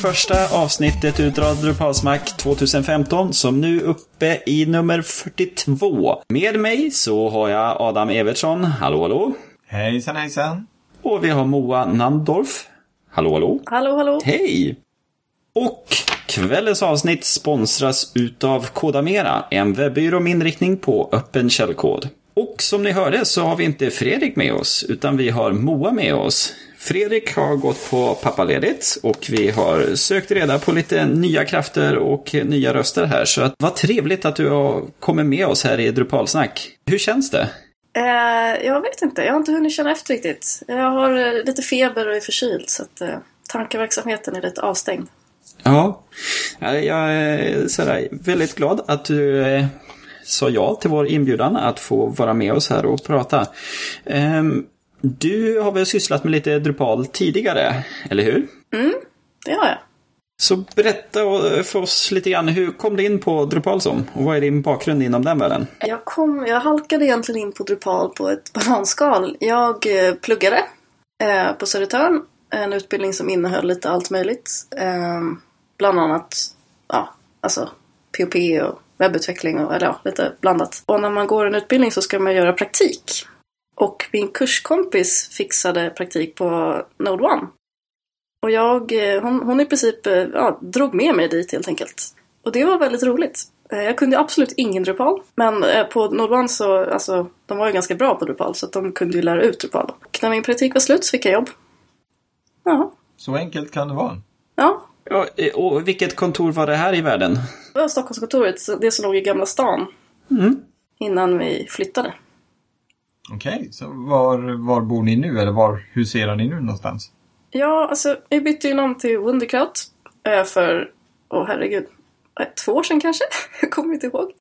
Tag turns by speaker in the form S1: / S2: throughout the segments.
S1: första avsnittet utav Drupalsmack 2015 som nu är uppe i nummer 42. Med mig så har jag Adam Evertsson. Hallå hallå!
S2: Hejsan hejsan!
S1: Och vi har Moa Nandorf. Hallå hallå!
S3: Hallå hallå!
S1: Hej! Och kvällens avsnitt sponsras utav Kodamera, en webbyrå med inriktning på öppen källkod. Och som ni hörde så har vi inte Fredrik med oss, utan vi har Moa med oss. Fredrik har gått på pappaledigt och vi har sökt reda på lite nya krafter och nya röster här. Så att, vad trevligt att du har kommit med oss här i Drupalsnack. Hur känns det?
S3: Eh, jag vet inte, jag har inte hunnit känna efter riktigt. Jag har eh, lite feber och är förkyld så att eh, tankeverksamheten är lite avstängd.
S1: Ja, jag är sådär, väldigt glad att du eh, sa ja till vår inbjudan att få vara med oss här och prata. Um, du har väl sysslat med lite Drupal tidigare, eller hur?
S3: Mm, det har jag.
S1: Så berätta för oss lite grann, hur kom du in på Drupal som? Och vad är din bakgrund inom den världen?
S3: Jag, kom, jag halkade egentligen in på Drupal på ett bananskal. Jag eh, pluggade eh, på Södertörn, en utbildning som innehöll lite allt möjligt. Eh, bland annat, ja, alltså POP och webbutveckling och eller ja, lite blandat. Och när man går en utbildning så ska man göra praktik. Och min kurskompis fixade praktik på Node One. Och jag, eh, hon, hon i princip eh, ja, drog med mig dit helt enkelt. Och det var väldigt roligt. Eh, jag kunde absolut ingen Drupal. Men på Node One så, alltså, de var ju ganska bra på Drupal så att de kunde ju lära ut Drupal. Och när min praktik var slut så fick jag jobb. Ja.
S2: Så enkelt kan det vara.
S3: Ja.
S1: ja. Och vilket kontor var det här i världen?
S3: Det var Stockholmskontoret, det som låg i Gamla stan.
S1: Mm.
S3: Innan vi flyttade.
S2: Okej, okay, så var, var bor ni nu eller var huserar ni nu någonstans?
S3: Ja, alltså vi bytte ju namn till Wunderkraut för, åh oh, herregud, två år sedan kanske? Jag kommer inte ihåg.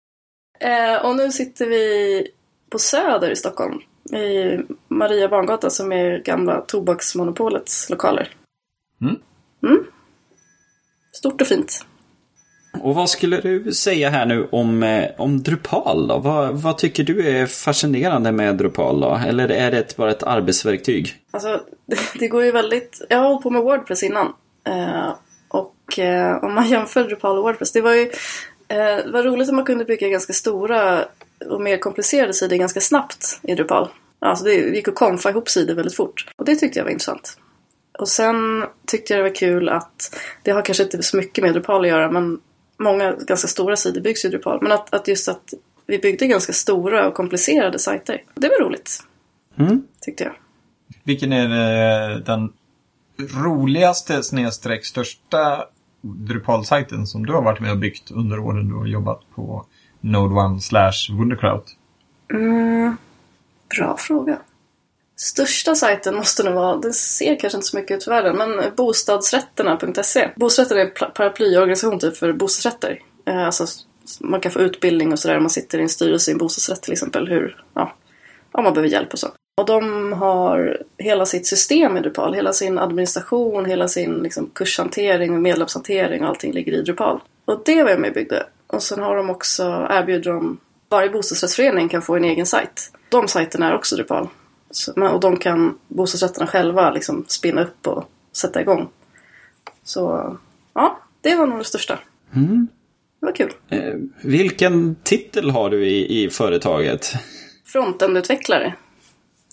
S3: Eh, och nu sitter vi på Söder i Stockholm. I Maria Barngata som är gamla tobaksmonopolets lokaler.
S2: Mm.
S3: Mm. Stort och fint.
S1: Och vad skulle du säga här nu om, eh, om Drupal då? Vad, vad tycker du är fascinerande med Drupal då? Eller är det bara ett arbetsverktyg?
S3: Alltså, det, det går ju väldigt... Jag har hållit på med Wordpress innan. Eh, och eh, om man jämför Drupal och Wordpress, det var ju... Eh, det var roligt att man kunde bygga ganska stora och mer komplicerade sidor ganska snabbt i Drupal. Alltså det gick att konfa ihop sidor väldigt fort. Och det tyckte jag var intressant. Och sen tyckte jag det var kul att det har kanske inte så mycket med Drupal att göra men många ganska stora sidor byggs i Drupal. Men att, att just att vi byggde ganska stora och komplicerade sajter. Det var roligt.
S1: Mm.
S3: Tyckte jag.
S2: Vilken är den roligaste snedstreck största Drupal-sajten som du har varit med och byggt under åren du har jobbat på Node One slash Wunderkraut?
S3: Mm, bra fråga. Största sajten måste nog vara, den ser kanske inte så mycket ut för världen, men bostadsrätterna.se. Bostadsrätter är en paraplyorganisation typ för bostadsrätter. Eh, alltså, man kan få utbildning och sådär om man sitter i en styrelse i en bostadsrätt till exempel. Hur, ja, om man behöver hjälp och så. Och de har hela sitt system i Drupal. Hela sin administration, hela sin liksom, kurshantering och medlemshantering och allting ligger i Drupal. Och det var jag med och byggde. Och sen har de också, erbjuder de, varje bostadsrättsförening kan få en egen sajt. De sajterna är också Drupal. Så, och de kan bostadsrätterna själva liksom spinna upp och sätta igång. Så ja, det var nog det största.
S1: Mm.
S3: Det var kul.
S1: Eh, vilken titel har du i, i företaget?
S3: Frontendutvecklare.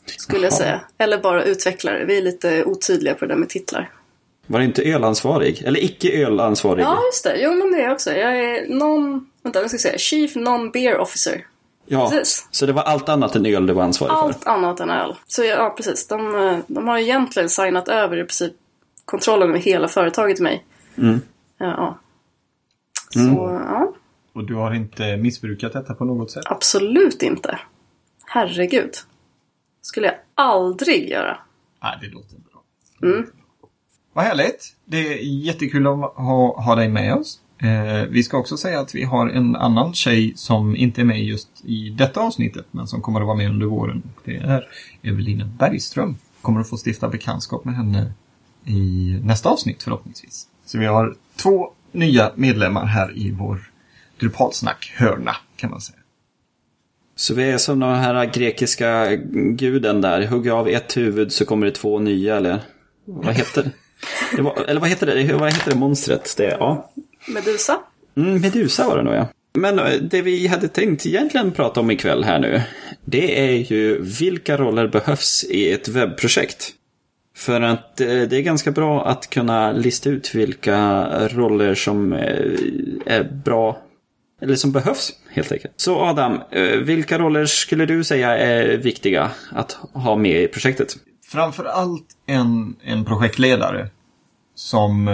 S3: Skulle Jaha. jag säga. Eller bara utvecklare. Vi är lite otydliga på det där med titlar.
S1: Var det inte ölansvarig? Eller icke ölansvarig?
S3: Ja, just det. Jo, men det är jag också. Jag är non... Vänta, nu ska jag säga. Chief Non-Beer Officer.
S1: Ja, precis. så det var allt annat än öl du var ansvarig
S3: allt
S1: för?
S3: Allt annat än öl. Så ja, precis. De, de har egentligen signat över i princip kontrollen över hela företaget till mig.
S1: Mm.
S3: Ja. Så,
S1: Mm.
S3: ja.
S2: Och du har inte missbrukat detta på något sätt?
S3: Absolut inte. Herregud. skulle jag aldrig göra.
S2: Nej, det låter bra.
S3: Mm.
S2: Vad härligt! Det är jättekul att ha, ha dig med oss. Eh, vi ska också säga att vi har en annan tjej som inte är med just i detta avsnittet men som kommer att vara med under våren. Det är Evelina Bergström. Kommer att få stifta bekantskap med henne i nästa avsnitt förhoppningsvis. Så vi har två nya medlemmar här i vår Drupalsnack-hörna kan man säga.
S1: Så vi är som den här grekiska guden där. Hugger av ett huvud så kommer det två nya eller vad heter det? Det var, eller vad heter det, vad heter det monstret? Det, ja.
S3: Medusa?
S1: Mm, Medusa var det nog ja. Men eh, det vi hade tänkt egentligen prata om ikväll här nu, det är ju vilka roller behövs i ett webbprojekt? För att eh, det är ganska bra att kunna lista ut vilka roller som eh, är bra, eller som behövs helt enkelt. Så Adam, vilka roller skulle du säga är viktiga att ha med i projektet?
S2: Framför allt en, en projektledare som,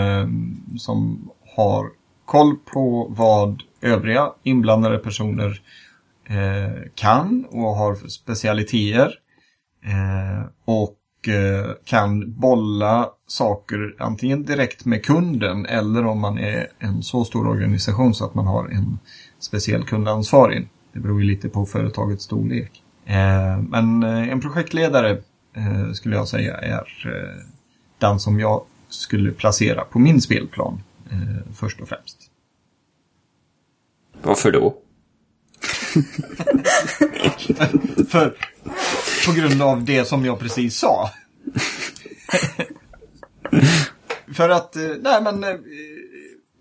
S2: som har koll på vad övriga inblandade personer eh, kan och har för specialiteter. Eh, och eh, kan bolla saker antingen direkt med kunden eller om man är en så stor organisation så att man har en speciell kundansvarig. Det beror ju lite på företagets storlek. Eh, men eh, en projektledare eh, skulle jag säga är eh, den som jag skulle placera på min spelplan eh, först och främst.
S1: Varför då?
S2: För, på grund av det som jag precis sa. För att, eh, nej men, eh,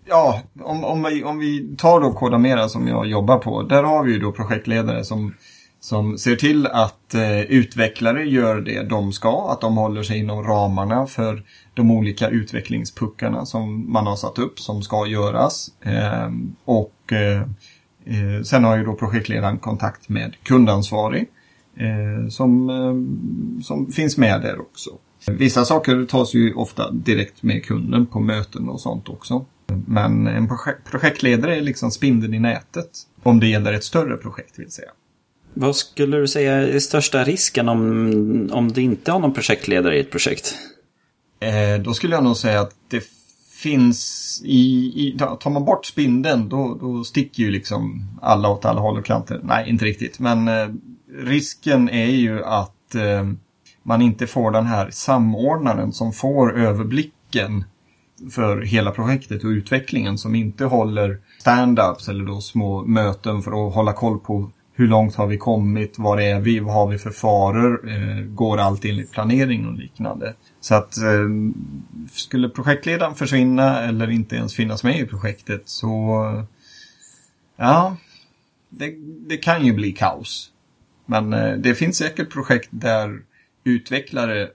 S2: ja, om, om, vi, om vi tar då Kodamera som jag jobbar på. Där har vi ju då projektledare som, som ser till att eh, utvecklare gör det de ska. Att de håller sig inom ramarna för de olika utvecklingspuckarna som man har satt upp som ska göras. Eh, och eh, Eh, sen har ju då projektledaren kontakt med kundansvarig eh, som, eh, som finns med där också. Vissa saker tas ju ofta direkt med kunden på möten och sånt också. Men en projek projektledare är liksom spindeln i nätet om det gäller ett större projekt vill säga.
S1: Vad skulle du säga är största risken om, om du inte har någon projektledare i ett projekt?
S2: Eh, då skulle jag nog säga att det finns i, i tar man bort spindeln då, då sticker ju liksom alla åt alla håll och kanter. Nej, inte riktigt. Men eh, risken är ju att eh, man inte får den här samordnaren som får överblicken för hela projektet och utvecklingen som inte håller stand-ups eller då små möten för att hålla koll på hur långt har vi kommit? Var är vi? Vad har vi för faror? Eh, går allt enligt planering och liknande? Så att eh, skulle projektledaren försvinna eller inte ens finnas med i projektet så eh, ja, det, det kan ju bli kaos. Men eh, det finns säkert projekt där utvecklare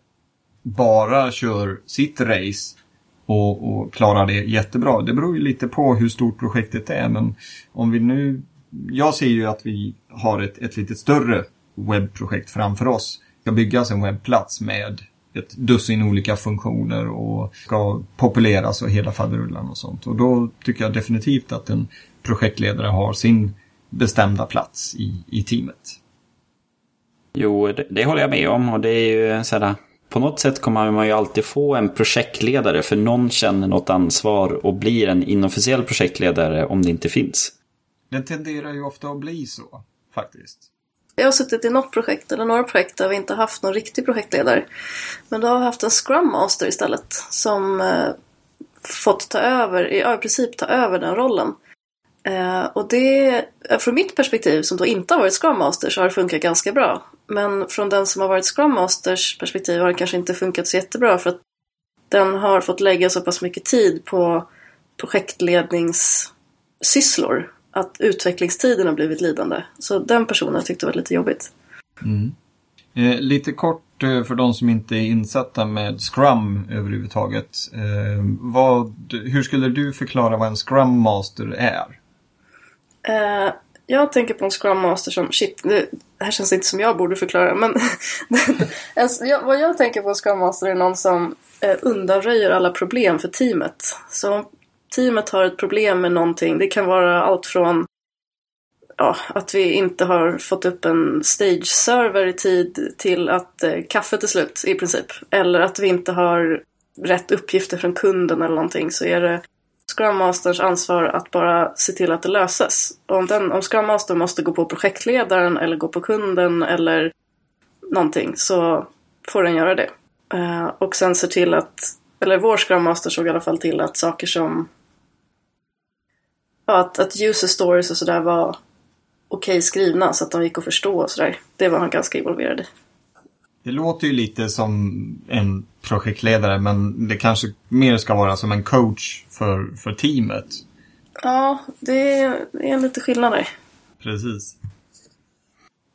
S2: bara kör sitt race och, och klarar det jättebra. Det beror ju lite på hur stort projektet är men om vi nu jag ser ju att vi har ett, ett lite större webbprojekt framför oss. Det ska byggas en webbplats med ett dussin olika funktioner och ska populeras och hela faderullan och sånt. Och då tycker jag definitivt att en projektledare har sin bestämda plats i, i teamet.
S1: Jo, det, det håller jag med om och det är ju sådär på något sätt kommer man ju alltid få en projektledare för någon känner något ansvar och blir en inofficiell projektledare om det inte finns.
S2: Den tenderar ju ofta att bli så, faktiskt.
S3: Jag har suttit i något projekt, eller några projekt, där vi inte haft någon riktig projektledare. Men då har vi haft en Scrum Master istället, som eh, fått ta över, ja, i princip ta över den rollen. Eh, och det, eh, från mitt perspektiv, som då inte har varit Scrum Master, så har det funkat ganska bra. Men från den som har varit Scrum Masters perspektiv har det kanske inte funkat så jättebra, för att den har fått lägga så pass mycket tid på projektledningssysslor att utvecklingstiden har blivit lidande. Så den personen tyckte det var lite jobbigt.
S2: Mm. Eh, lite kort eh, för de som inte är insatta med Scrum överhuvudtaget. Eh, vad, hur skulle du förklara vad en Scrum Master är?
S3: Eh, jag tänker på en Scrum Master som, shit, det här känns inte som jag borde förklara, men vad jag tänker på en Scrum Master är någon som eh, undanröjer alla problem för teamet. Så teamet har ett problem med någonting. Det kan vara allt från ja, att vi inte har fått upp en stage-server i tid till att eh, kaffet är slut i princip. Eller att vi inte har rätt uppgifter från kunden eller någonting så är det Scrum Masters ansvar att bara se till att det löses. Och om, den, om Scrum Master måste gå på projektledaren eller gå på kunden eller någonting så får den göra det. Uh, och sen se till att, eller vår Scrum Master såg i alla fall till att saker som ja, att, att user stories och sådär var okej okay skrivna så att de gick att förstå och sådär. Det var han ganska involverad i.
S2: Det låter ju lite som en projektledare men det kanske mer ska vara som en coach för, för teamet.
S3: Ja, det är, det är lite skillnad där.
S2: Precis.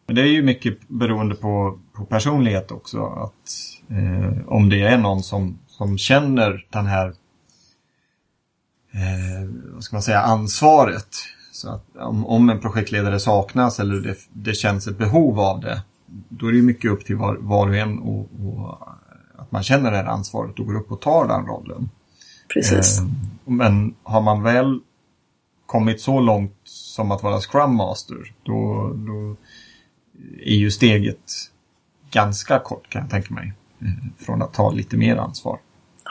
S2: Men det är ju mycket beroende på, på personlighet också. Att eh, Om det är någon som, som känner den här eh, vad ska man säga, ansvaret. Så att om, om en projektledare saknas eller det, det känns ett behov av det. Då är det mycket upp till var, var och en och, och att man känner det här ansvaret och går upp och tar den rollen.
S3: Precis.
S2: Eh, men har man väl kommit så långt som att vara Scrum Master, då, då är ju steget ganska kort kan jag tänka mig. eh, Från att ta lite mer ansvar.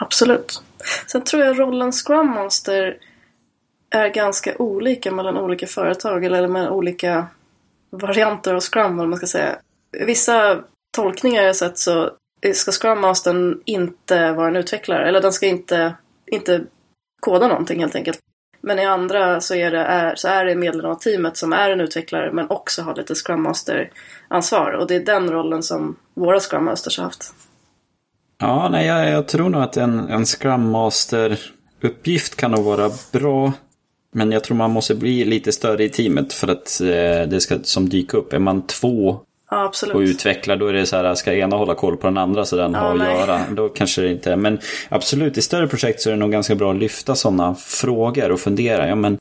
S3: Absolut. Sen tror jag rollen Scrum Master är ganska olika mellan olika företag eller mellan olika varianter av Scrum, vad man ska säga. I vissa tolkningar jag sett så ska Scrum Mastern inte vara en utvecklare, eller den ska inte, inte koda någonting helt enkelt. Men i andra så är det, är, så är det medlem av teamet som är en utvecklare men också har lite Scrum Master-ansvar. Och det är den rollen som våra Scrum Masters har haft.
S1: Ja, nej, jag, jag tror nog att en, en Scrum Master-uppgift kan nog vara bra. Men jag tror man måste bli lite större i teamet för att eh, det ska som dyka upp. Är man två
S3: Ja,
S1: och utvecklar då är det så här, ska ena hålla koll på den andra så den
S3: Ja,
S1: har att
S3: nej.
S1: göra. Då kanske det inte är. Men absolut, i större projekt så är det nog ganska bra att lyfta sådana frågor och fundera. Ja, men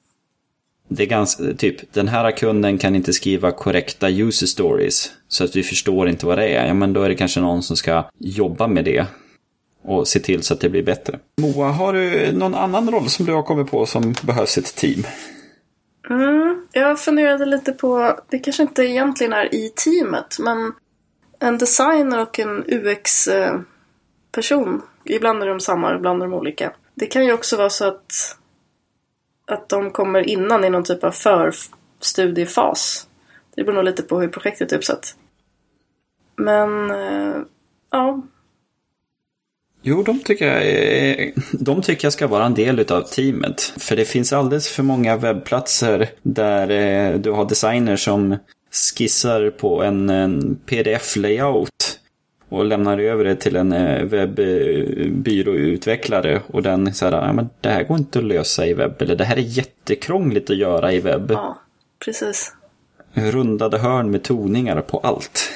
S1: det är ganska, typ, den här kunden kan inte skriva korrekta user stories. Så att vi förstår inte vad det är. Ja, men då är det kanske någon som ska jobba med det. Och se till så att det blir bättre. Moa, har du någon annan roll som du har kommit på som behövs i ett team?
S3: Mm, jag funderade lite på, det kanske inte egentligen är i teamet, men en designer och en UX-person. Ibland är de samma, ibland är de olika. Det kan ju också vara så att, att de kommer innan i någon typ av förstudiefas. Det beror nog lite på hur projektet är uppsatt. Men, eh, ja.
S1: Jo, de tycker, jag, de tycker jag ska vara en del av teamet. För det finns alldeles för många webbplatser där eh, du har designers som skissar på en, en pdf-layout och lämnar över det till en eh, webbyråutvecklare och den säger ja, men det här går inte att lösa i webb eller det här är jättekrångligt att göra i webb.
S3: Ja, precis.
S1: Rundade hörn med toningar på allt.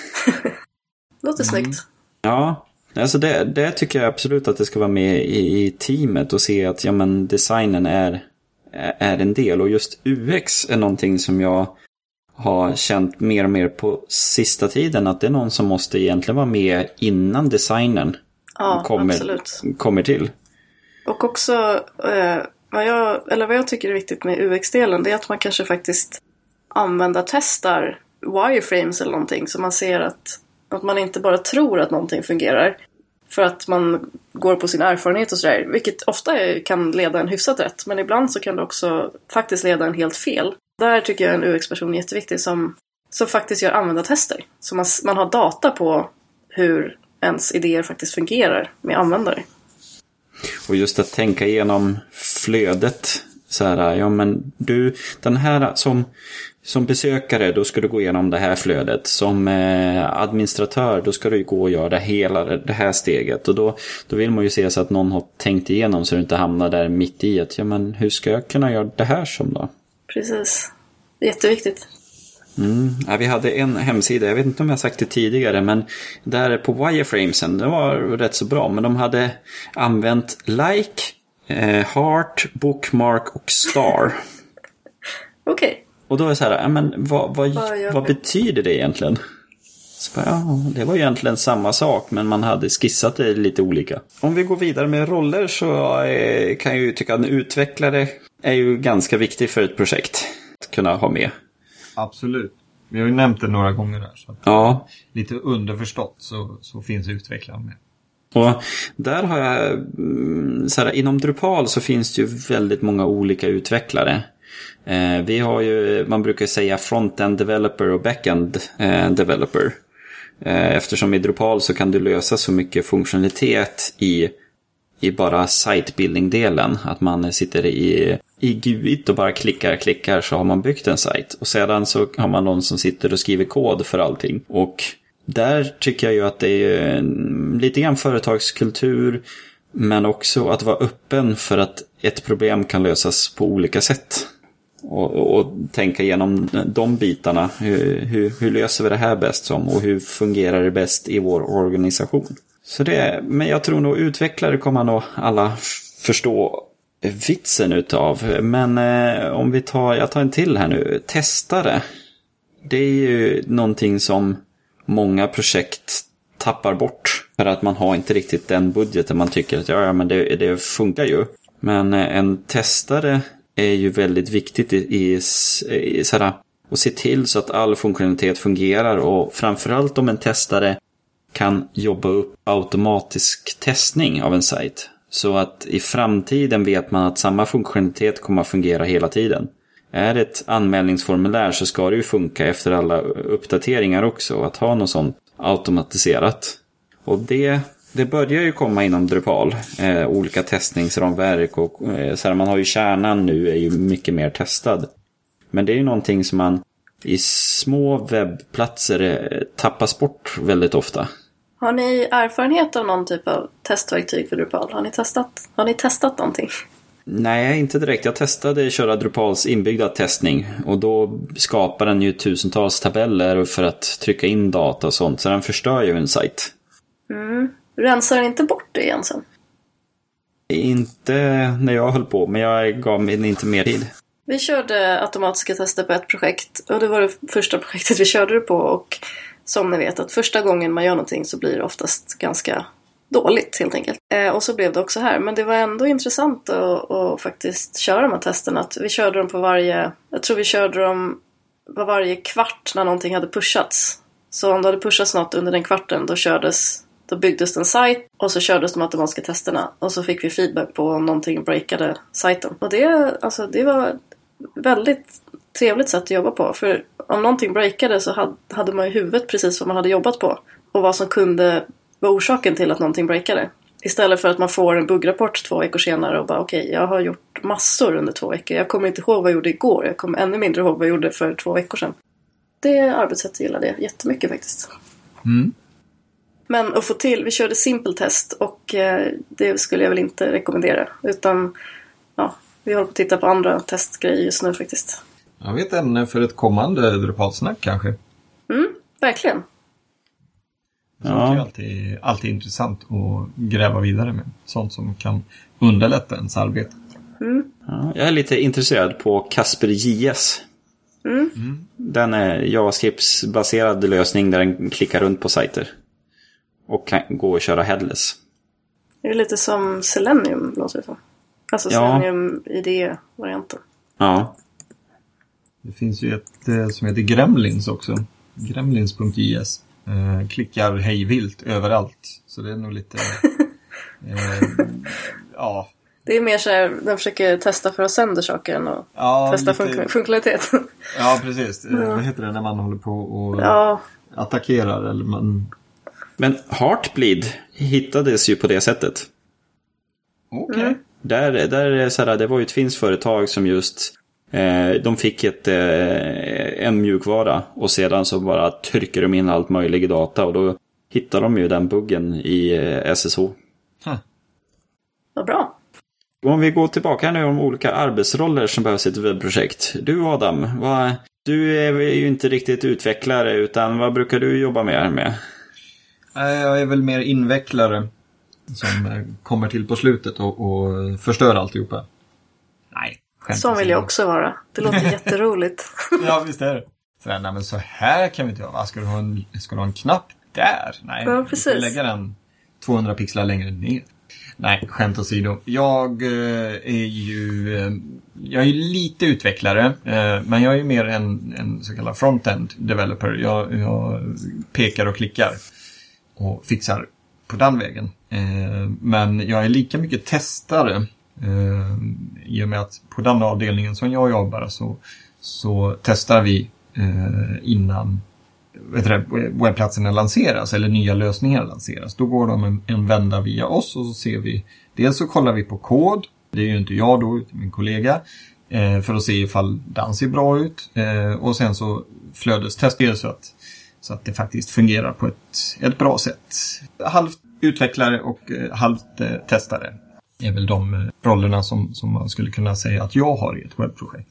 S3: Låter snyggt.
S1: Ja, alltså det, det tycker jag absolut att det ska vara med i, i teamet och se att ja, men designen är, är en del. Och just UX är någonting som jag har känt mer och mer på sista tiden att det är någon som måste egentligen vara med innan designen
S3: Ja,
S1: kommer,
S3: absolut.
S1: kommer till.
S3: Och också, eh, vad, jag, eller vad jag tycker är viktigt med UX-delen, det är att man kanske faktiskt användartestar wireframes eller någonting, så man ser att, att man inte bara tror att någonting fungerar. För att man går på sin erfarenhet och sådär, vilket ofta kan leda en hyfsat rätt, men ibland så kan det också faktiskt leda en helt fel. Där tycker jag en UX-person är jätteviktig som, som faktiskt gör användartester. Så man, man har data på hur ens idéer faktiskt fungerar med användare.
S1: Och just att tänka igenom flödet. Så här, ja men du, den här som, som besökare, då ska du gå igenom det här flödet. Som eh, administratör, då ska du gå och göra hela det här steget. Och då, då vill man ju se så att någon har tänkt igenom så du inte hamnar där mitt i att, ja men hur ska jag kunna göra det här som då?
S3: Precis. Jätteviktigt.
S1: Mm. Ja, vi hade en hemsida, jag vet inte om jag sagt det tidigare, men där på wireframesen, det var rätt så bra, men de hade använt like, eh, heart, bookmark och star.
S3: Okej.
S1: Och då är det så här, ja, men vad, vad,
S3: Vad
S1: vad betyder det egentligen? Bara, ja, det var egentligen samma sak, men man hade skissat det lite olika. Om vi går vidare med roller så eh, kan jag ju tycka att en utvecklare är ju ganska viktig för ett projekt. Att kunna ha med.
S2: Absolut. Vi har ju nämnt det några gånger här. Så
S1: Ja,
S2: lite underförstått så, så finns utvecklaren med.
S1: Och där har jag, mm, så här, inom Drupal så finns det ju väldigt många olika utvecklare. Eh, vi har ju, man brukar säga front-end developer och back-end eh, developer. Eh, eftersom i Drupal så kan du lösa så mycket funktionalitet i, i bara site-building-delen. Att man sitter i, i GUIT och bara klickar, klickar så har man byggt en sajt. Och sedan så har man någon som sitter och skriver kod för allting. Och där tycker jag ju att det är lite grann företagskultur. Men också att vara öppen för att ett problem kan lösas på olika sätt. Och, och tänka igenom de bitarna. Hur, hur, hur, löser vi det här bäst som? Och hur fungerar det bäst i vår organisation? Så det, men jag tror nog utvecklare kommer nog alla förstå vitsen utav. Men eh, om vi tar, jag tar en till här nu. Testare. Det är ju någonting som många projekt tappar bort. För att man har inte riktigt den budgeten man tycker att ja, ja men det, det funkar ju. Men eh, en testare är ju väldigt viktigt i, i, i sådär, att se till så att all funktionalitet fungerar och framförallt om en testare kan jobba upp automatisk testning av en sajt. Så att i framtiden vet man att samma funktionalitet kommer att fungera hela tiden. Är det ett anmälningsformulär så ska det ju funka efter alla uppdateringar också. Att ha något sånt automatiserat. Och det, det börjar ju komma inom Drupal. Eh, olika testningsramverk och eh, så här, man har ju kärnan nu är ju mycket mer testad. Men det är ju någonting som man i små webbplatser eh, tappas bort väldigt ofta.
S3: Har ni erfarenhet av någon typ av testverktyg för Drupal? Har ni testat, har ni testat någonting?
S1: Nej, inte direkt. Jag testade köra Drupals inbyggda testning och då skapar den ju tusentals tabeller för att trycka in data och sånt, så den förstör ju en sajt.
S3: Mm. Rensar den inte bort det igen sen?
S1: Inte när jag höll på, men jag gav mig inte mer tid.
S3: Vi körde automatiska tester på ett projekt och det var det första projektet vi körde det på och som ni vet att första gången man gör någonting så blir det oftast ganska dåligt helt enkelt. Eh, och så blev det också här. Men det var ändå intressant att, att faktiskt köra de här testerna. Att vi körde dem på varje, jag tror vi körde dem var varje kvart när någonting hade pushats. Så om det hade pushats något under den kvarten då kördes då byggdes en sajt och så kördes de automatiska testerna och så fick vi feedback på om någonting breakade sajten. Och det, alltså, det var väldigt trevligt sätt att jobba på. För om någonting breakade så hade man i huvudet precis vad man hade jobbat på. Och vad som kunde vara orsaken till att någonting breakade. Istället för att man får en buggrapport två veckor senare och bara okej, okay, jag har gjort massor under två veckor. Jag kommer inte ihåg vad jag gjorde igår. Jag kommer ännu mindre ihåg vad jag gjorde för två veckor sedan. Det arbetssättet gillade jag jättemycket faktiskt.
S2: Mm.
S3: Men att få till, vi körde simple test och eh, det skulle jag väl inte rekommendera. Utan ja, vi håller på att titta på andra testgrejer just nu faktiskt.
S2: Jag vet ämne för ett kommande Drupalsnack kanske.
S3: Mm, verkligen.
S2: Ja. Det är alltid, alltid intressant att gräva vidare med. Sånt som kan underlätta ens arbete.
S3: Mm.
S1: Ja, jag är lite intresserad på Casper JS.
S3: Mm.
S2: Mm.
S1: Den är JavaScripts-baserad lösning där den klickar runt på sajter. Och kan gå och köra headless.
S3: Det är lite som Selenium låter det som. Alltså Selenium ja. IDE-varianten.
S1: Ja.
S2: Det finns ju ett eh, som heter Gremlins också. Gremlins.js. Eh, klickar hejvilt överallt. Så det är nog lite... eh, ja.
S3: Det är mer så här, den försöker testa för att sönder saker än att ja, testa lite... fun funktionalitet.
S2: ja, precis. Ja. Vad heter det när man håller på och ja. attackerar? Eller man...
S1: Men Heartbleed hittades ju på det sättet.
S2: Okej. Okay. Mm.
S1: Där, där så här, det var ju ett finskt företag som just de fick ett, eh, en mjukvara och sedan så bara trycker de in allt möjligt data och då hittar de ju den buggen i eh, SSH.
S2: Huh.
S3: Vad bra.
S1: Om vi går tillbaka nu om olika arbetsroller som behövs i ett webbprojekt. Du Adam, vad, du är ju inte riktigt utvecklare utan vad brukar du jobba mer med?
S2: Jag är väl mer invecklare som eh, kommer till på slutet och, och förstör alltihopa. Nej,
S3: Så vill jag också vara. Det låter jätteroligt.
S2: ja, visst är det. Så, nej, men så här kan vi inte göra. Ska du ha en, ska du ha en knapp där? Nej,
S3: ja,
S2: precis. får lägga den 200 pixlar längre ner. Nej, skämt åsido. Jag eh, är ju eh, jag är lite utvecklare, eh, men jag är mer en, en så kallad front-end developer. Jag, jag pekar och klickar och fixar på den vägen. Men jag är lika mycket testare eh, i och med att på den avdelningen som jag jobbar så, så testar vi eh, innan det, webbplatserna lanseras eller nya lösningar lanseras. Då går de en, en vända via oss och så ser vi, dels så kollar vi på kod, det är ju inte jag då, utan min kollega, eh, för att se ifall den ser bra ut. Eh, och sen så flödestestar vi så att Så att det faktiskt fungerar på ett, ett bra sätt. Halvt utvecklare och eh, halvt eh, testare är väl de eh, rollerna som, som man skulle kunna säga att jag har i ett webbprojekt.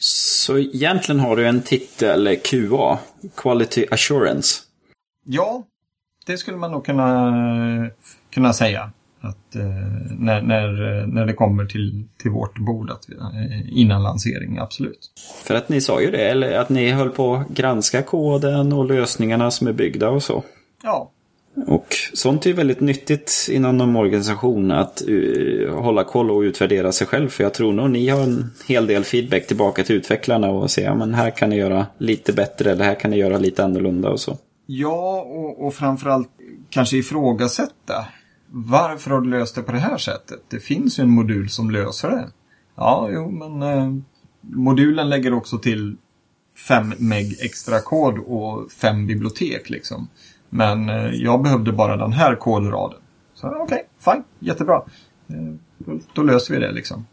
S1: Så egentligen har du en titel QA, Quality Assurance.
S2: Ja, det skulle man nog kunna, kunna säga. Att eh, när, när, när det kommer till, till vårt bord att eh, innan lansering, absolut.
S1: För att ni sa ju det, eller att ni höll på att granska koden och lösningarna som är byggda och så.
S2: Ja,
S1: och sånt är väldigt nyttigt inom någon organisation att uh, hålla koll och utvärdera sig själv. För jag tror nog ni har en hel del feedback tillbaka till utvecklarna och säga men här kan ni göra lite bättre eller här kan ni göra lite annorlunda och så.
S2: Ja, och, och framförallt kanske ifrågasätta. Varför har du löst det på det här sättet? Det finns ju en modul som löser det. Ja, jo, men eh, modulen lägger också till 5 meg extra kod och 5 bibliotek liksom. Men eh, jag behövde bara den här kodraden. Så okej, okay, fine, jättebra. Eh, då, löser vi det liksom.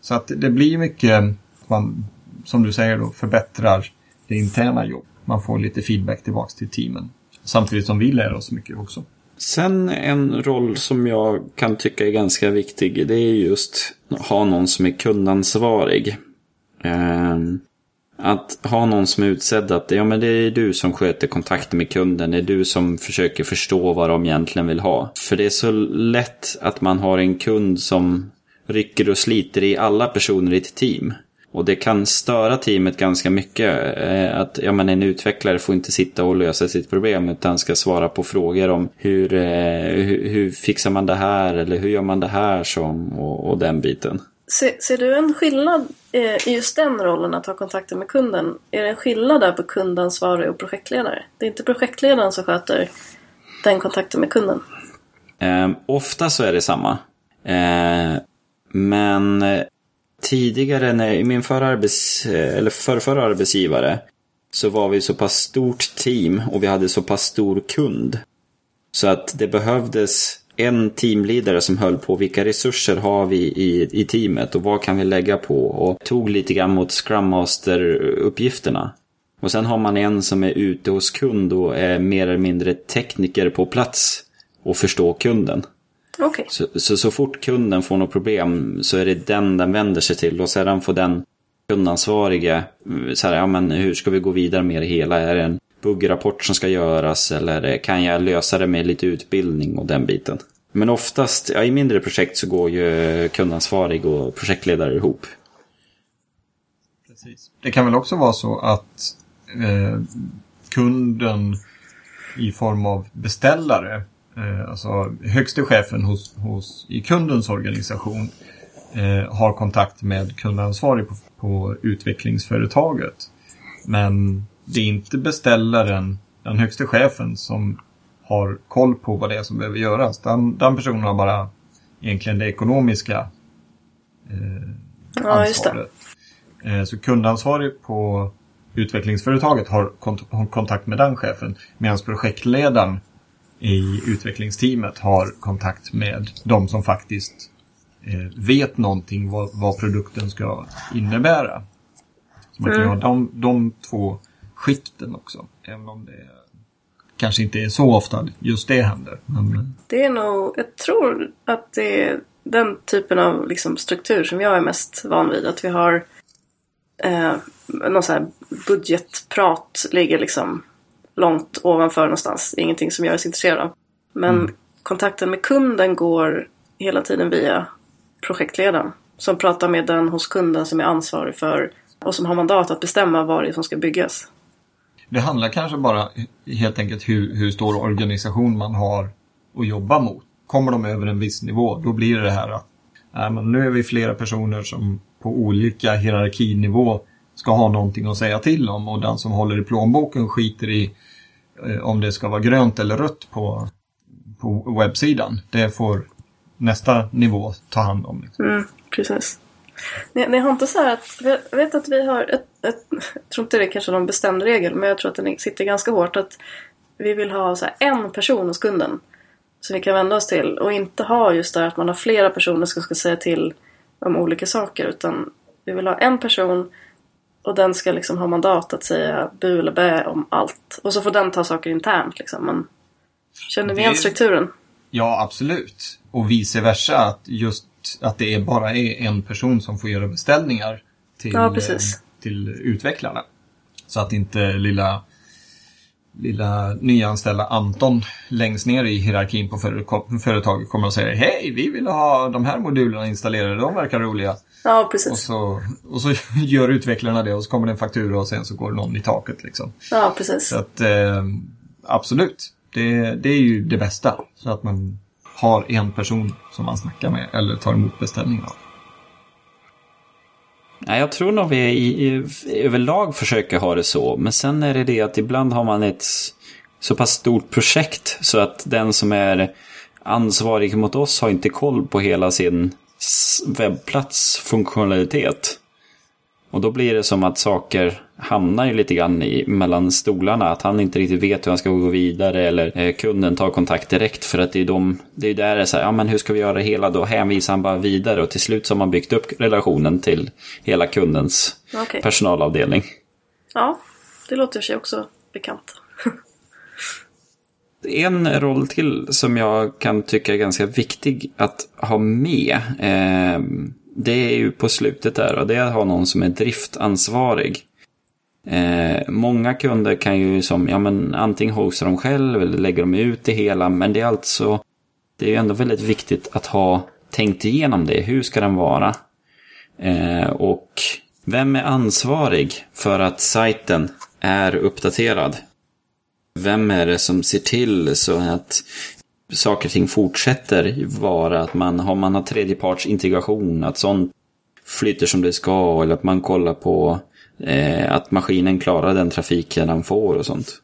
S2: Så att det blir mycket, man, som du säger då, förbättrar det interna jobb. Man får lite feedback tillbaks till teamen. Samtidigt som vi lär oss mycket också.
S1: Sen en roll som jag kan tycka är ganska viktig. Det är just att ha någon som är kundansvarig. Eh, att ha någon som är utsedd att ja, men det är du som sköter kontakten med kunden. Det är du som försöker förstå vad de egentligen vill ha. För det är så lätt att man har en kund som rycker och sliter i alla personer i ett team. Och det kan störa teamet ganska mycket. Eh, att ja, men en utvecklare får inte sitta och lösa sitt problem utan ska svara på frågor om hur, eh, hur, hur fixar man det här eller hur gör man det här som och, och den biten.
S3: Ser, ser du en skillnad eh, i just den rollen att ha kontakten med kunden? Är det en skillnad där på kundansvarig och projektledare? Det är inte projektledaren som sköter den kontakten med kunden?
S1: Eh, ofta så är det samma. Ehm, eh, men tidigare när, i min förra, arbets, eh, eller för, förra arbetsgivare så var vi så pass stort team och vi hade så pass stor kund. Så att det behövdes en teamledare som höll på vilka resurser har vi i, i teamet och vad kan vi lägga på och tog lite grann mot Scrum Master-uppgifterna. Och sen har man en som är ute hos kund och är mer eller mindre tekniker på plats och förstår kunden.
S3: Okay.
S1: Så, så, så fort kunden får något problem så är det den den vänder sig till och sedan får den kundansvarige, så här, ja men hur ska vi gå vidare med det hela? Är det en buggrapport som ska göras eller kan jag lösa det med lite utbildning och den biten? Men oftast, ja, i mindre projekt så går ju kundansvarig och projektledare ihop.
S2: Precis. Det kan väl också vara så att eh, kunden i form av beställare eh, alltså högste chefen hos, hos, i kundens organisation eh, har kontakt med kundansvarig på, på utvecklingsföretaget. Men det är inte beställaren, den högste chefen, som har koll på vad det är som behöver göras. Den, den personen har bara egentligen det ekonomiska eh,
S3: ja, ansvaret.
S2: Eh, så kundansvarig på utvecklingsföretaget har, kont kontakt med den chefen medan projektledaren i utvecklingsteamet har kontakt med de som faktiskt eh, vet någonting vad, vad, produkten ska innebära. Så man kan mm. ha de, de två skikten också. Även om det kanske inte är så ofta just det händer. Men...
S3: Det är nog, jag tror att det är den typen av liksom, struktur som jag är mest van vid. Att vi har eh, någon sån här budgetprat ligger liksom långt ovanför någonstans. Ingenting som jag är så intresserad av. Men mm. kontakten med kunden går hela tiden via projektledaren. Som pratar med den hos kunden som är ansvarig för och som har mandat att bestämma vad det är som ska byggas.
S2: Det handlar kanske bara helt enkelt hur, hur stor organisation man har att jobba mot. Kommer de över en viss nivå, då blir det det här att äh, men nu är vi flera personer som på olika hierarkinivå ska ha någonting att säga till om och den som håller i plånboken skiter i eh, om det ska vara grönt eller rött på, på webbsidan. Det får nästa nivå ta hand om.
S3: Liksom. Mm, precis. Ni, ni, har inte så här att, jag vet att vi har ett, ett, jag tror inte det är kanske någon bestämd regel, men jag tror att den sitter ganska hårt att vi vill ha så en person hos kunden som vi kan vända oss till och inte ha just det att man har flera personer som ska säga till om olika saker utan vi vill ha en person Och den ska liksom ha mandat att säga bu eller bä om allt. Och så får den ta saker internt liksom. Men känner ni igen strukturen?
S2: Ja, absolut. Och vice versa, att just att det är bara är en person som får göra beställningar till,
S3: Ja,
S2: eh, till utvecklarna. Så att inte lilla, lilla nyanställda Anton längst ner i hierarkin på före- företaget kommer och säger Hej, vi vill ha de här modulerna installerade, de verkar roliga.
S3: Ja,
S2: Och
S3: precis.
S2: så, och så gör utvecklarna det och så kommer det en faktura och sen så går någon i taket liksom.
S3: Ja, precis.
S2: Så att eh, absolut, det, det är ju det bästa. Så att man har en person som man snackar med eller tar emot beställningar av.
S1: Ja, jag tror nog vi i, i, överlag försöker ha det så. Men sen är det det att ibland har man ett så pass stort projekt så att den som är ansvarig mot oss har inte koll på hela sin webbplats funktionalitet. Och då blir det som att saker hamnar ju lite grann i, mellan stolarna. Att han inte riktigt vet hur han ska gå vidare eller eh, kunden tar kontakt direkt. För att det är, de, det är där det är så här, ja men hur ska vi göra det hela? Då hänvisar han bara vidare och till slut så har man byggt upp relationen till hela kundens
S3: Okej.
S1: personalavdelning.
S3: Ja, det låter sig också bekant.
S1: En roll till som jag kan tycka är ganska viktig att ha med. Eh, det är ju på slutet där och det är att ha någon som är driftansvarig. Eh, många kunder kan ju som, ja men antingen hosta dem själv eller lägger de ut det hela. Men det är alltså, det är ju ändå väldigt viktigt att ha tänkt igenom det. Hur ska den vara? Eh, och vem är ansvarig för att sajten är uppdaterad? Vem är det som ser till så att saker och ting fortsätter vara att man har, man har tredjepartsintegration, att sånt flyter som det ska eller att man kollar på eh, att maskinen klarar den trafiken den får och sånt.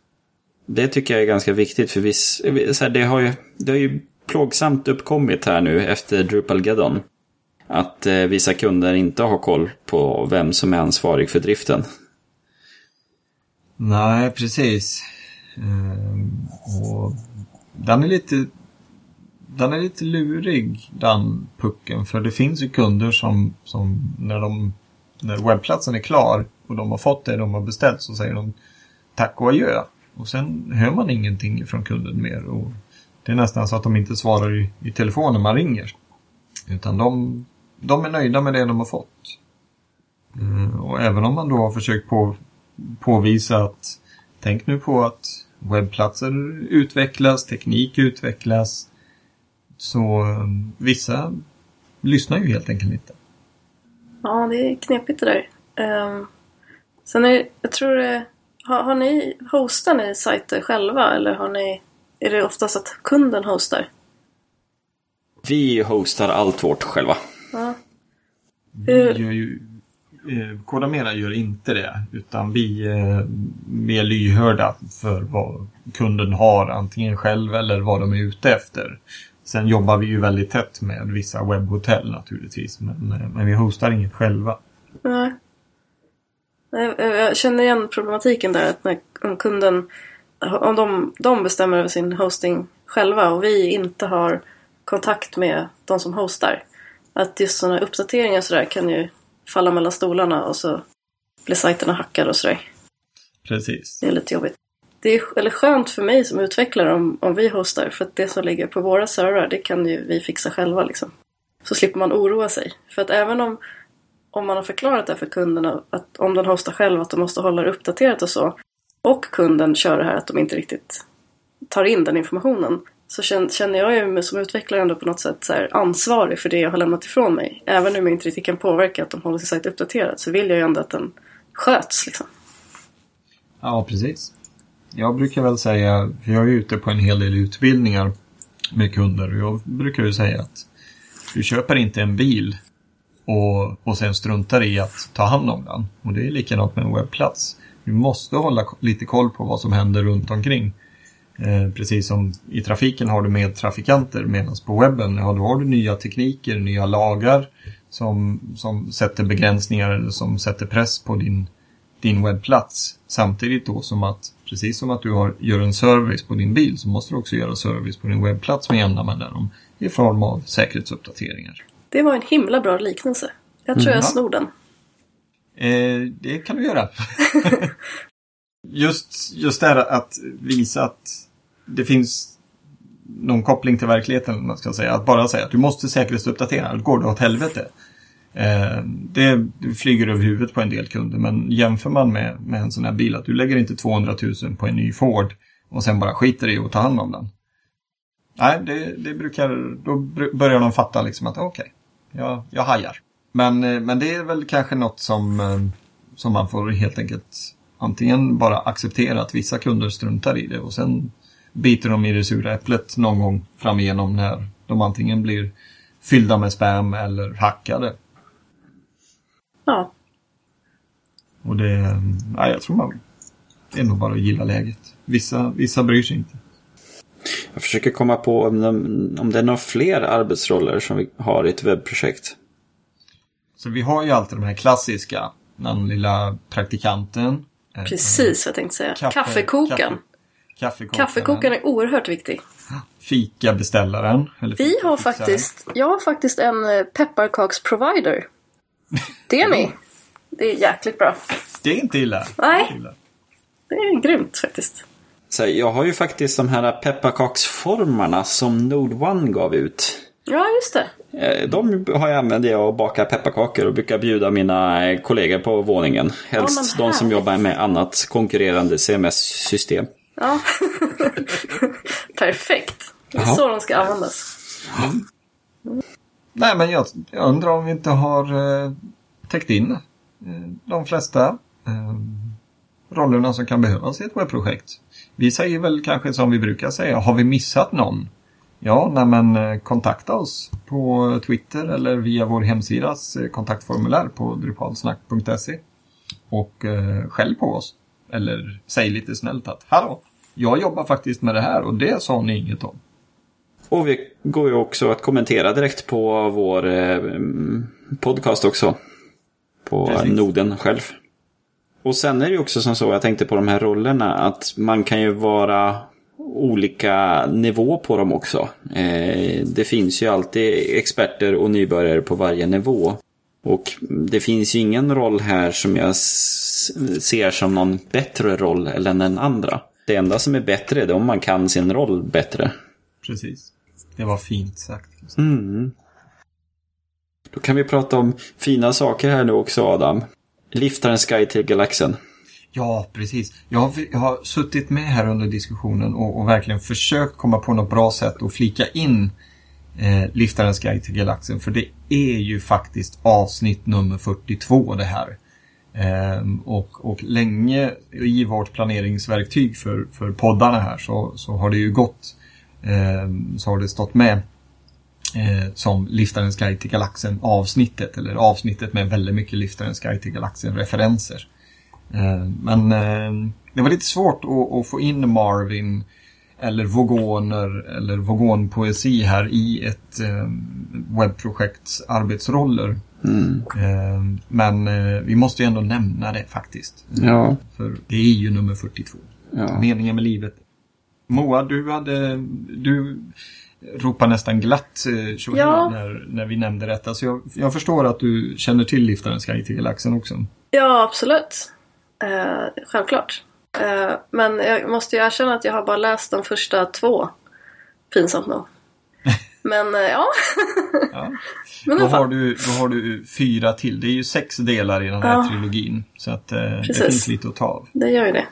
S1: Det tycker jag är ganska viktigt för viss, så här, det, har ju, det har ju plågsamt uppkommit här nu efter Drupalgeddon. Att eh, vissa kunder inte har koll på vem som är ansvarig för driften.
S2: Nej, precis. Ehm, och den är lite den är lite lurig, den pucken. För det finns ju kunder som, som när, de, när webbplatsen är klar och de har fått det de har beställt så säger de tack och adjö. Och sen hör man ingenting från kunden mer. Och det är nästan så att de inte svarar i, i telefon när man ringer. Utan de, de är nöjda med det de har fått. Mm, och även om man då har försökt på, påvisa att tänk nu på att webbplatser utvecklas, teknik utvecklas. Så vissa lyssnar ju helt enkelt inte.
S3: Ja, det är knepigt det där. Um, sen är jag tror det, har, har ni, hostar ni sajter själva eller har ni, är det oftast att kunden hostar?
S1: Vi hostar allt vårt själva.
S3: Ja.
S2: Vi
S3: Hur-
S2: gör ju, eh, Kodamera gör inte det, utan vi är mer lyhörda för vad kunden har, antingen själv eller vad de är ute efter. Sen jobbar vi ju väldigt tätt med vissa webbhotell naturligtvis, men, eh, men vi hostar inget själva.
S3: Nej. Jag jag känner igen problematiken där att när om kunden, om de, de bestämmer över sin hosting själva och vi inte har kontakt med de som hostar. Att just sådana uppdateringar och sådär kan ju falla mellan stolarna och så blir sajterna hackade och sådär.
S2: Precis.
S3: Det är lite jobbigt. Det är eller skönt för mig som utvecklare om, om vi hostar för att det som ligger på våra servrar det kan ju vi fixa själva liksom. Så slipper man oroa sig. För att även om, om man har förklarat det för kunderna att om den hostar själv att de måste hålla det uppdaterat och så och kunden kör det här att de inte riktigt tar in den informationen så känner jag ju mig som utvecklare ändå på något sätt så här ansvarig för det jag har lämnat ifrån mig. Även om jag inte riktigt kan påverka att de håller sin sajt uppdaterad så vill jag ju ändå att den sköts liksom.
S2: Ja, precis. Jag brukar väl säga, för jag är ute på en hel del utbildningar med kunder och jag brukar ju säga att du köper inte en bil och, och sen struntar i att ta hand om den. Och det är likadant med en webbplats. Du måste hålla lite koll på vad som händer runt omkring. Eh, precis som i trafiken har du med trafikanter medan på webben ja, då har du nya tekniker, nya lagar som, som sätter begränsningar eller som sätter press på din, din webbplats. Samtidigt då som att, precis som att du har, gör en service på din bil så måste du också göra service på din webbplats med jämna mellanrum i form av säkerhetsuppdateringar.
S3: Det var en himla bra liknelse. Jag tror jag
S2: Mhm.
S3: snor den.
S2: Eh, det kan du göra. just, just det här att visa att det finns någon koppling till verkligheten, man ska säga. Att bara säga att du måste säkerhetsuppdatera, annars går det åt helvete. Eh, det, det flyger över huvudet på en del kunder, men jämför man med, med en sån här bil, att du lägger inte 200 000 på en ny Ford och sen bara skiter i att ta hand om den. Nej, det, det brukar, då börjar de fatta liksom att okej, okay, jag, jag hajar. Men, eh, men det är väl kanske något som, eh, som man får helt enkelt antingen bara acceptera att vissa kunder struntar i det och sen biter de i det sura äpplet någon gång fram igenom när de antingen blir fyllda med spam eller hackade.
S3: Ja.
S2: Och det, nej, jag tror man, det är nog bara att gilla läget. Vissa, vissa bryr sig inte.
S1: Jag försöker komma på om, de, om det är några fler arbetsroller som vi har i ett webbprojekt.
S2: Så vi har ju alltid de här klassiska. Den lilla praktikanten.
S3: Precis vad jag tänkte säga. Kaffe, Kaffekokaren. Kaffe,
S2: kaffekokaren.
S3: Kaffekokaren är oerhört viktig.
S2: Fikabeställaren.
S3: Eller vi har faktiskt, jag har faktiskt en eh, pepparkaksprovider. Det är ni. Det är jäkligt bra.
S2: Det är inte illa.
S3: Nej. Det är grymt faktiskt.
S1: Så jag har ju faktiskt de här pepparkaksformarna som Node One gav ut.
S3: Ja, just det.
S1: Eh, de har jag använt jag och bakar pepparkakor och brukar bjuda mina eh, kollegor på våningen. Helst ja, de som jobbar med annat konkurrerande CMS-system.
S3: Ja, perfekt. Det är Aha. så de ska användas.
S2: Mm. Nej, men jag, jag, undrar om vi inte har eh, täckt in eh, de flesta eh, rollerna som kan behövas i ett webbprojekt. Vi säger väl kanske som vi brukar säga, har vi missat någon? Ja, nej men eh, kontakta oss på Twitter eller via vår hemsidas eh, kontaktformulär på drupalsnack.se. Och eh, skäll på oss. Eller säg lite snällt att Hallå, jag jobbar faktiskt med det här och det sa ni inget om.
S1: Och vi går ju också att kommentera direkt på vår eh, podcast också. På Precis. noden själv. Och sen är det ju också som så, jag tänkte på de här rollerna, att man kan ju vara olika nivå på dem också. Eh, det finns ju alltid experter och nybörjare på varje nivå. Och det finns ju ingen roll här som jag ser som någon bättre roll än den andra. Det enda som är bättre är om man kan sin roll bättre.
S2: Precis. Det var fint sagt.
S1: Mm. Då kan vi prata om fina saker här nu också Adam. Liftarens guide till galaxen.
S2: Ja, precis. Jag har, jag har suttit med här under diskussionen och, och, verkligen försökt komma på något bra sätt att flika in eh, Liftarens guide till galaxen. För det är ju faktiskt avsnitt nummer 42 det här. Ehm, och, och länge i vårt planeringsverktyg för, för poddarna här så, så har det ju gått eh, så har det stått med eh, som Liftarens guide till galaxen avsnittet eller avsnittet med väldigt mycket Liftarens guide till galaxen referenser. Eh, men eh, det var lite svårt att, att, få in Marvin eller vogoner eller vogonpoesi här i ett eh, webbprojekts arbetsroller. Mm. Eh, men eh, vi måste ju ändå nämna det faktiskt.
S1: Ja.
S2: För det är ju nummer 42. Ja. Meningen med livet. Moa, du hade... Du ropade nästan glatt eh, ja. när, när vi nämnde detta. Så jag, jag förstår att du känner till Liftarens guide till galaxen också.
S3: Ja, absolut. Eh, självklart. Eh, men jag måste ju erkänna att jag har bara läst de första två. Pinsamt nog. Men eh, ja.
S2: ja. Men då, har du, då har du fyra till. Det är ju sex delar i den här ja. trilogin. Så att eh, det finns lite att ta av.
S3: Det gör ju det.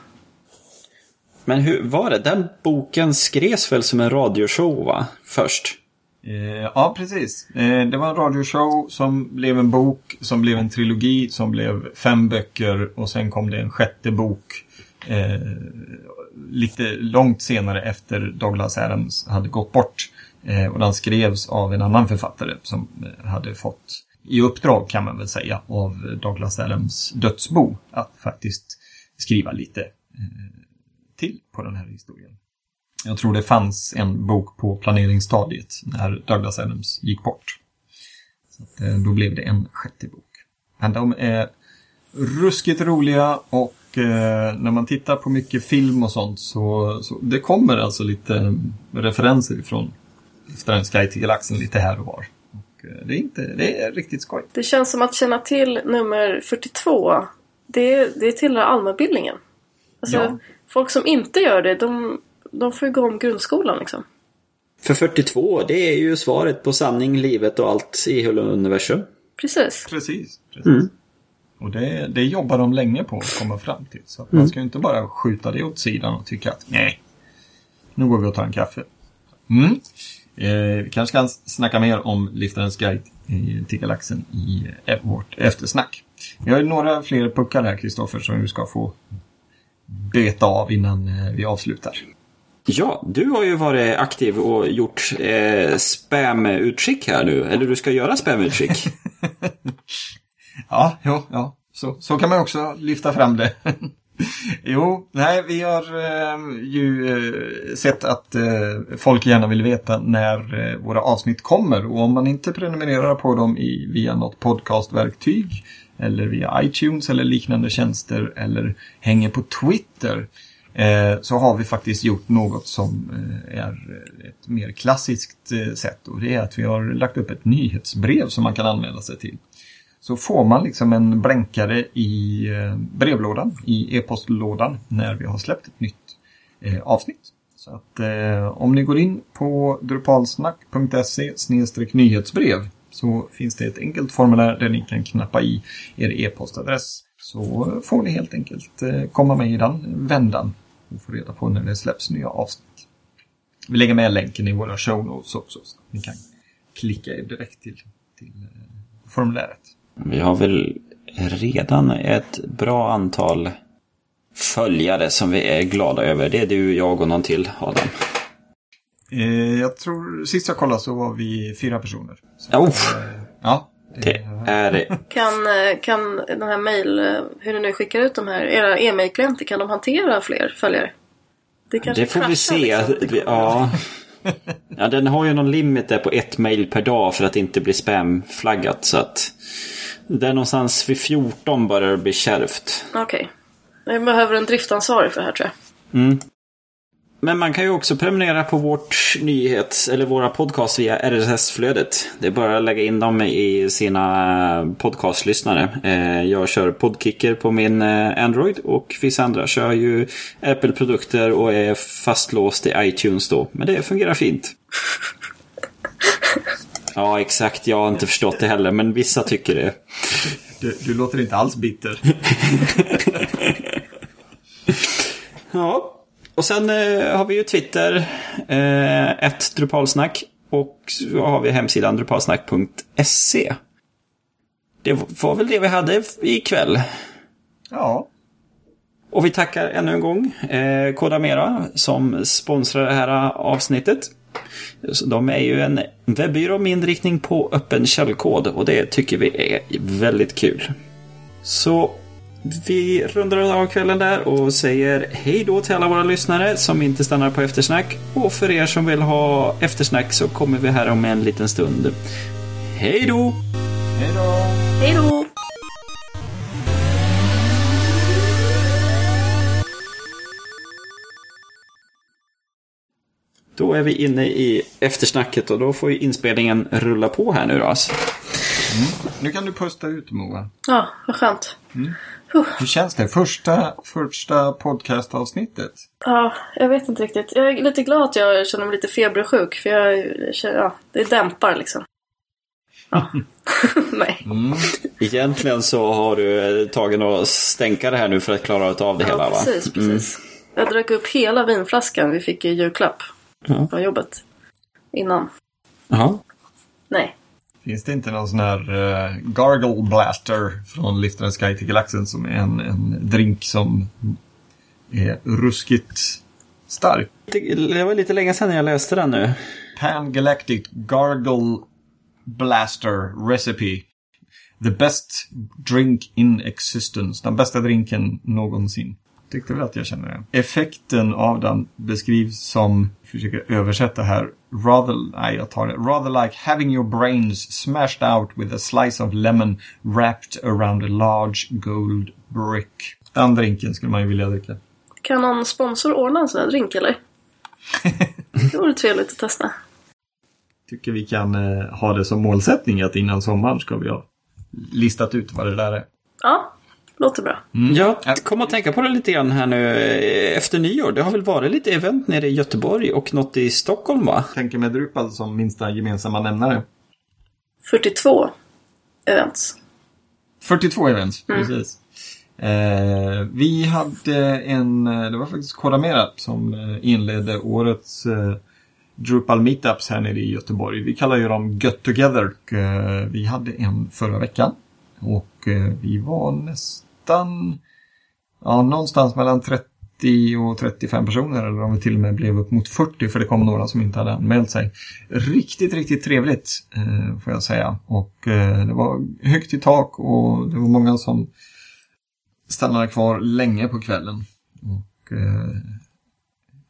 S1: Men hur var det? Den boken skrevs väl som en radioshow va? Först?
S2: Eh, ja, precis. Eh, det var en radioshow som blev en bok, som blev en trilogi, som blev fem böcker och sen kom det en sjätte bok eh, lite långt senare efter Douglas Adams hade gått bort. Eh, och den skrevs av en annan författare som eh, hade fått i uppdrag kan man väl säga av Douglas Adams dödsbo att faktiskt skriva lite eh, till på den här historien. Jag tror det fanns en bok på planeringsstadiet när Douglas Adams gick bort. Så eh, då blev det en sjätte bok. Men de är ruskigt roliga och eh, när man tittar på mycket film och sånt så, så det kommer alltså lite referenser ifrån Liftarens guide till galaxen lite här och var. Och, eh, det är, inte, det är riktigt skoj.
S3: Det känns som att känna till nummer 42. Det, det tillhör allmänbildningen. Alltså,
S2: Ja.
S3: Folk som inte gör det, de, de får ju gå om grundskolan liksom.
S1: För 42, det är ju svaret på sanning, livet och allt i hela universum.
S3: Precis.
S2: Precis. precis.
S1: Mm.
S2: Och det, det jobbar de länge på att komma fram till. Så att man ska ju inte bara skjuta det åt sidan och tycka att nej, nu går vi och tar en kaffe. Mm. Eh, vi kanske kan snacka mer om Liftarens guide eh, till galaxen i eh, vårt eftersnack. Vi har ju några fler puckar här, Kristoffer, som vi ska få beta av innan eh, vi avslutar.
S1: Ja, du har ju varit aktiv och gjort eh, spam-utskick här nu. Eller du ska göra spam-utskick.
S2: Ja, jo, ja. Så, så kan man också lyfta fram det. jo, nej, vi har eh, ju eh, sett att eh, folk gärna vill veta när eh, våra avsnitt kommer. Och om man inte prenumererar på dem i, via något podcastverktyg eller via iTunes eller liknande tjänster eller hänger på Twitter eh, så har vi faktiskt gjort något som eh, är ett mer klassiskt eh, sätt. Och det är att vi har lagt upp ett nyhetsbrev som man kan anmäla sig till så får man liksom en blänkare i brevlådan, i e-postlådan, när vi har släppt ett nytt avsnitt. Så att om ni går in på drupalsnack.se nyhetsbrev så finns det ett enkelt formulär där ni kan knappa i er e-postadress. Så får ni helt enkelt eh, komma med i den vändan och få reda på när det släpps nya avsnitt. Vi lägger med länken i våra show notes också så att ni kan klicka er direkt till, till eh, formuläret.
S1: Vi har väl redan ett bra antal följare som vi är glada över. Det är du, jag och någon till, Adam.
S2: Eh, jag tror, sist jag kollade så var vi fyra personer. Så,
S1: Oh,
S2: ja.
S1: det är...
S3: Kan, eh, kan den här mail, eh, hur ni nu skickar ut de här, era e-mailklienter, kan de hantera fler följare? Det, kanske
S1: Det får vi se.
S3: liksom.
S1: Ja. ja, den har ju någon limit där på ett mail per dag för att inte bli spamflaggat. Så att det är någonstans vid 14 börjar det bli kärvt.
S3: Okej. Vi behöver en driftansvarig för det här tror jag.
S1: Men man kan ju också prenumerera på vårt nyhets eller våra podcast via RSS-flödet. Det är bara att lägga in dem i sina podcastlyssnare. Eh, Jag kör Podkicker på min eh, Android och vissa andra kör ju Apple-produkter och är fastlåst i iTunes då. Men det fungerar fint. Ja, exakt. Jag har inte förstått det heller, men vissa tycker det.
S2: Du, du låter inte alls bitter.
S1: Ja, och sen eh, har vi ju Twitter, eh, ett Drupalsnack och så har vi hemsidan drupalsnack.se. Det var väl det vi hade ikväll.
S2: Ja.
S1: Och vi tackar ännu en gång eh, Kodamera som sponsrar det här avsnittet. Så De är ju en webbyrå med inriktning på öppen källkod och det tycker vi är väldigt kul. Så vi rundar av kvällen där och säger hej då till alla våra lyssnare som inte stannar på eftersnack. Och för er som vill ha eftersnack så kommer vi här om en liten stund. Hej då!
S2: Hej då!
S3: Hej då!
S1: Då är vi inne i eftersnacket och då får ju inspelningen rulla på här nu då. Alltså.
S2: Nu kan du pusta ut Moa.
S3: Ja, vad skönt.
S2: Hur känns det? Första, första podcastavsnittet?
S3: Ja, jag vet inte riktigt. Jag är lite glad att jag känner mig lite febersjuk. För jag, ja, det dämpar liksom. Ja. Nej.
S2: Mm.
S1: Egentligen så har du eh, tagit och stänka det här nu för att klara av det hela
S3: Ja,
S1: va?
S3: precis, precis. Jag drack upp hela vinflaskan vi fick i julklapp
S1: Ja.
S3: från jobbet. Innan.
S1: Jaha.
S3: Nej.
S2: Finns det inte någon sån här uh, Gargle Blaster från Liftarens Guide till Galaxen som är en, en drink som är ruskigt stark?
S1: Det var lite länge sedan jag läste den nu.
S2: Pan Galactic Gargle Blaster Recipe. The best drink in existence. Den bästa drinken någonsin. Tyckte väl att jag känner det. Effekten av den beskrivs som, försöker översätta här, rather, nej jag tar det, rather like having your brains smashed out with a slice of lemon wrapped around a large gold brick. Den drinken skulle man ju vilja dricka.
S3: Kan någon sponsor ordna en sån här drink eller? Det vore trevligt att testa.
S2: tycker vi kan eh, ha det som målsättning att innan sommaren ska vi ha listat ut vad det där är.
S3: Ja, låter bra.
S1: Jag kom att tänka på det lite grann här nu eh, efter nyår. Det har väl varit lite event nere i Göteborg och något i Stockholm va?
S2: Tänker med Drupal som minsta gemensamma nämnare.
S3: 42 events.
S2: 42 events, precis. Eh, vi hade en, eh, det var faktiskt Kodamera som eh, inledde årets eh, Drupal Meetups här nere i Göteborg. Vi kallar ju dem Get Together. Eh, vi hade en förra veckan. Och eh, vi var nästan, ja någonstans mellan 30 och 35 personer. Eller om vi till och med blev upp mot 40 för det kom några som inte hade anmält sig. Riktigt, riktigt trevligt eh, får jag säga. Och eh, det var högt i tak och det var många som stannade kvar länge på kvällen. Och eh,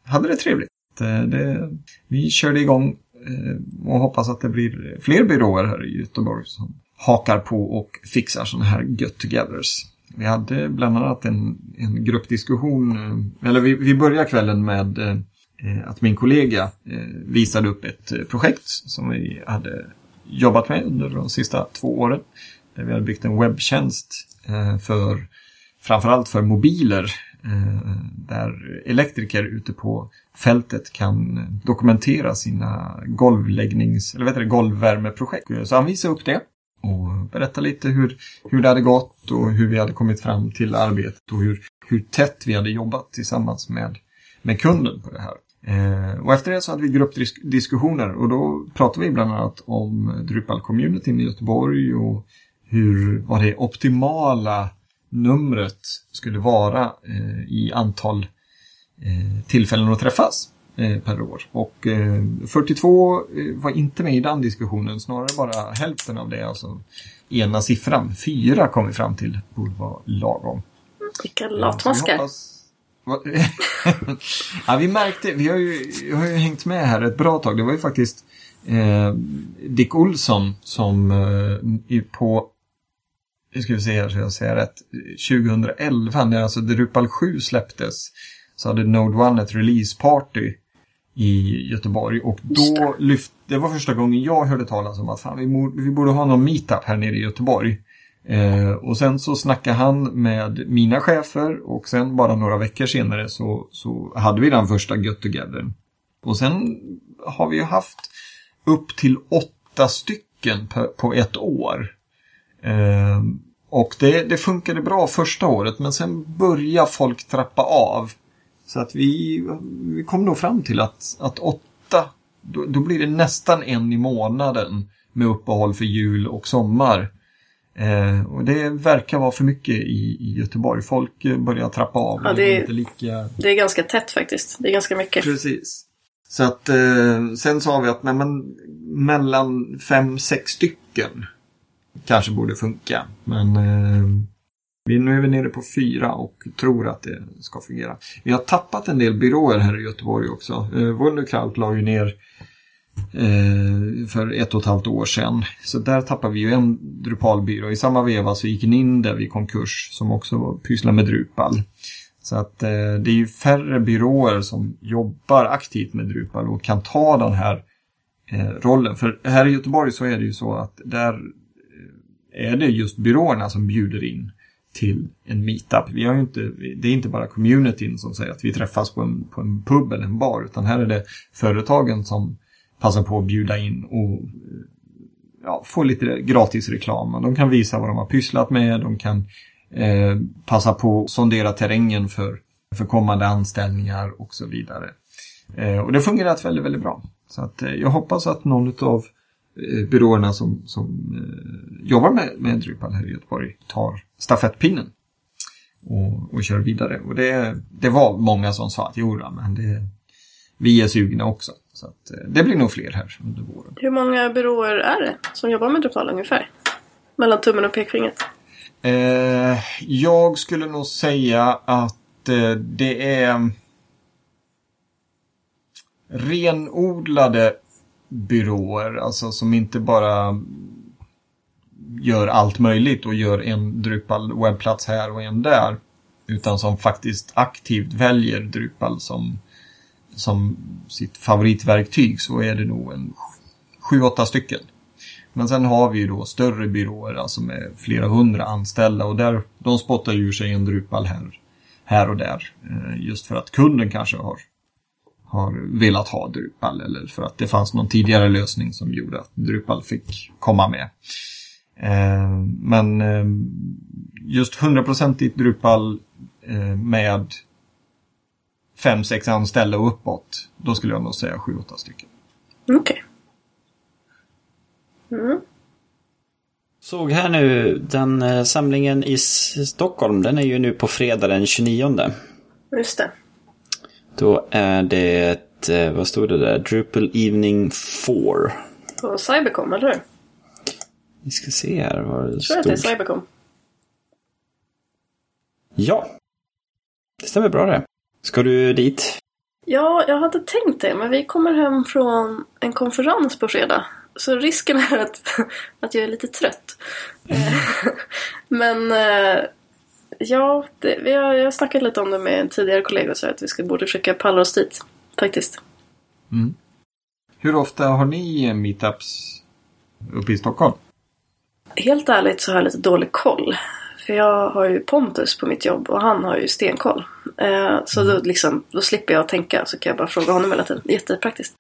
S2: hade det trevligt. Eh, det, vi körde igång eh, och hoppas att det blir fler byråer här i Göteborg som hakar på och fixar sådana här get-togethers. Vi hade bland annat en, en gruppdiskussion, eh, eller vi, vi började kvällen med eh, eh, att min kollega visade upp ett projekt som vi hade jobbat med under de sista två åren. Där vi hade byggt en webbtjänst för framförallt för mobiler där elektriker ute på fältet kan dokumentera sina golvläggnings, eller vet du, golvvärmeprojekt. Så han visade upp det och berättade lite hur, hur det hade gått och hur vi hade kommit fram till arbetet och hur, hur tätt vi hade jobbat tillsammans med, med kunden på det här. Eh, och efter det så hade vi gruppdiskussioner och då pratade vi bland annat om Drupal-communityn i Göteborg och hur, vad det optimala numret skulle vara eh, i antal eh, tillfällen att träffas per år. Och eh, 42 eh, var inte med i den diskussionen, snarare bara hälften av det, alltså ena siffran. Fyra kom vi fram till borde vara lagom.
S3: Vilka latmaskar.
S2: ja, vi märkte, vi har, ju, vi har ju hängt med här ett bra tag. Det var ju faktiskt eh, Dick Olsson som eh, på, nu ska vi se här så jag säger rätt, 2011 när alltså Drupal 7 släpptes så hade Node One ett releaseparty i Göteborg och då lyft, det var första gången jag hörde talas om att fan, vi, mo- vi borde ha någon meetup här nere i Göteborg. Eh, och sen så snackade han med mina chefer och sen bara några veckor senare så, så hade vi den första Get Together. Och sen har vi ju haft upp till åtta stycken på, på ett år. Eh, och det, det funkade bra första året men sen börjar folk trappa av. Så att vi, vi kom nog fram till att, att åtta, då, då blir det nästan en i månaden med uppehåll för jul och sommar. Eh, och det verkar vara för mycket i, i Göteborg. Folk eh, börjar trappa av.
S3: Ja,
S2: Det är- inte lika...
S3: Det är ganska tätt faktiskt. Det är ganska mycket.
S2: Precis. Så att eh, sen sa vi att nej, men, mellan fem, sex stycken kanske borde funka. Men eh, vi, nu är vi nere på fyra och tror att det ska fungera. Vi har tappat en del byråer här i Göteborg också. Eh, Wunderkraut la ju ner eh, för ett och ett halvt år sedan. Så där tappade vi ju en Drupalbyrå. I samma veva så gick Ninder i konkurs som också pysslar med Drupal. Så att eh, det är ju färre byråer som jobbar aktivt med Drupal och kan ta den här eh, rollen. För här i Göteborg så är det ju så att där eh, är det just byråerna som bjuder in till en meetup. Vi har ju inte, det är inte bara communityn som säger att vi träffas på en, på en pub eller en bar, utan här är det företagen som passar på att bjuda in och ja, få lite gratis reklam. De kan visa vad de har pysslat med, de kan eh, passa på att sondera terrängen för, för kommande anställningar och så vidare. Eh, och det har fungerat väldigt, väldigt bra. Så att, eh, jag hoppas att någon av byråerna som, som eh, jobbar med, med Drupal här i Göteborg tar stafettpinnen och, och kör vidare. Och det, det var många som sa att jo, då, men det, vi är sugna också. Så att, eh, det blir nog fler här under våren.
S3: Hur många byråer är det som jobbar med Drupal ungefär? Mellan tummen och pekfingret.
S2: Eh, jag skulle nog säga att eh, det är renodlade byråer, alltså som inte bara gör allt möjligt och gör en Drupal webbplats här och en där. Utan som faktiskt aktivt väljer Drupal som, som sitt favoritverktyg så är det nog en sju, åtta stycken. Men sen har vi ju då större byråer, alltså med flera hundra anställda och där, de spottar ju ur sig en Drupal här, här och där. Eh, just för att kunden kanske har, har velat ha Drupal eller för att det fanns någon tidigare lösning som gjorde att Drupal fick komma med. Eh, men eh, just hundraprocentigt Drupal med fem, sex anställda och uppåt, då skulle jag nog säga sju, åtta stycken.
S3: Okej. Okay.
S1: Mm. Såg här nu, den eh, samlingen i Stockholm, den är ju nu på fredag den 29.
S3: Just det.
S1: Då är det eh, vad stod det där, Drupal Evening 4.
S3: På Cybercom, eller hur?
S1: Vi ska se här vad det
S3: stod. Jag tror att det är Cybercom.
S1: Ja. Det stämmer bra det. Ska du dit?
S3: Ja, jag hade tänkt det, men vi kommer hem från en konferens på fredag. Så risken är att, att jag är lite trött. Mm. Men eh, ja, det, vi har, jag har snackat lite om det med en tidigare kollega och så att vi ska borde försöka palla oss dit. Faktiskt.
S2: Mm. Hur ofta har ni meetups uppe i Stockholm?
S3: Helt ärligt så har jag lite dålig koll. För jag har ju Pontus på mitt jobb och han har ju stenkoll. Eh, så mm. då, liksom, då slipper jag tänka så kan jag bara fråga honom hela tiden. Jättepraktiskt.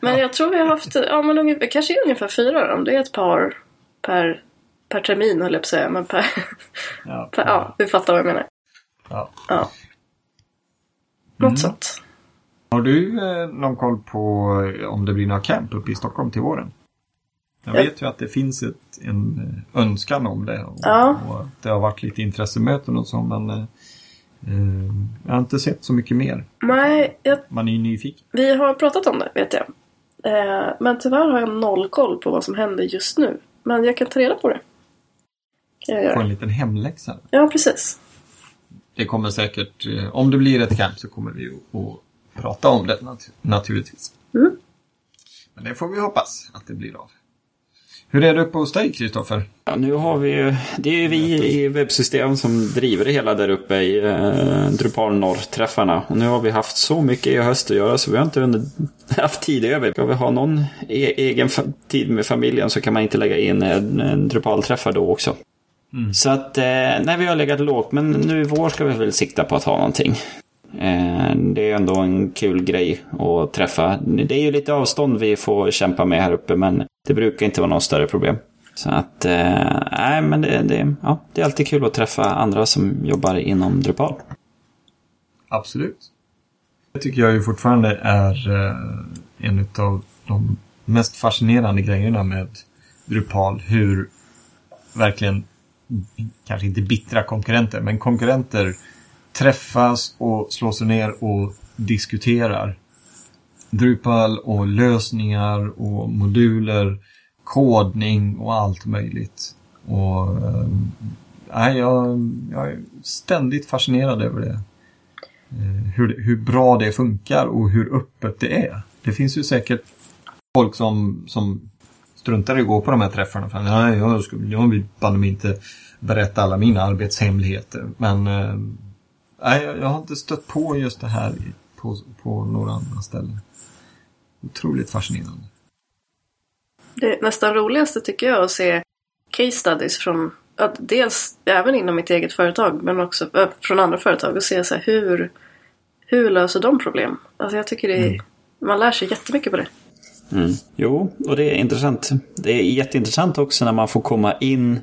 S3: Men ja. jag tror vi har haft, ja men ungefär, kanske ungefär fyra då. Det är ett par per, per termin höll jag på att säga. Men per, ja, per, ja vi fattar vad jag menar.
S2: Ja.
S3: ja. Något mm. sånt.
S2: Har du eh, någon koll på eh, om det blir några camp uppe i Stockholm till våren? Jag vet ju att det finns ett, en eh, önskan om det. Och,
S3: ja.
S2: och det har varit lite intressemöten och så men eh, eh, jag har inte sett så mycket mer.
S3: Nej, jag...
S2: Man är ju nyfiken.
S3: Vi har pratat om det vet jag. Eh, men tyvärr har jag noll koll på vad som händer just nu. Men jag kan ta reda på det.
S2: Kan jag Få en liten hemläxa.
S3: Ja, precis.
S2: Det kommer säkert, eh, om det blir ett camp så kommer vi att prata om det nat naturligtvis.
S3: Mm.
S2: Men det får vi hoppas att det blir av. Hur är det uppe hos dig, Kristoffer?
S1: Ja, nu har vi ju, det är ju vi i webbsystem som driver det hela där uppe i eh, Drupal Norr-träffarna. Och nu har vi haft så mycket i höst att göra så vi har inte under, haft tid över. Ska vi ha någon e egen tid med familjen så kan man inte lägga in en, en Drupal-träffar då också. Mm. Så att, eh, nej vi har legat lågt men nu i vår ska vi väl sikta på att ha någonting. Eh, det är ändå en kul grej att träffa. Det är ju lite avstånd vi får kämpa med här uppe men det brukar inte vara något större problem. Så att, eh, nej men det, det, ja, det är alltid kul att träffa andra som jobbar inom Drupal.
S2: Absolut. Det tycker jag ju fortfarande är eh, en av de mest fascinerande grejerna med Drupal. Hur verkligen, kanske inte bittra konkurrenter, men konkurrenter träffas och slår sig ner och diskuterar Drupal och lösningar och moduler, kodning och allt möjligt. Och äh, jag, jag är ständigt fascinerad över det. Eh, hur, hur bra det funkar och hur öppet det är. Det finns ju säkert folk som, som struntar i att gå på de här träffarna. För, nej, jag, jag vill banne inte berätta alla mina arbetshemligheter. Men äh, jag, jag har inte stött på just det här på, på några andra ställen otroligt fascinerande.
S3: Det nästan roligaste tycker jag att se case studies från att dels även inom mitt eget företag men också äh, från andra företag och se så hur, hur löser de problem? Alltså jag tycker det är, mm. man lär sig jättemycket på det.
S1: Mm. Jo, och det är intressant. Det är jätteintressant också när man får komma in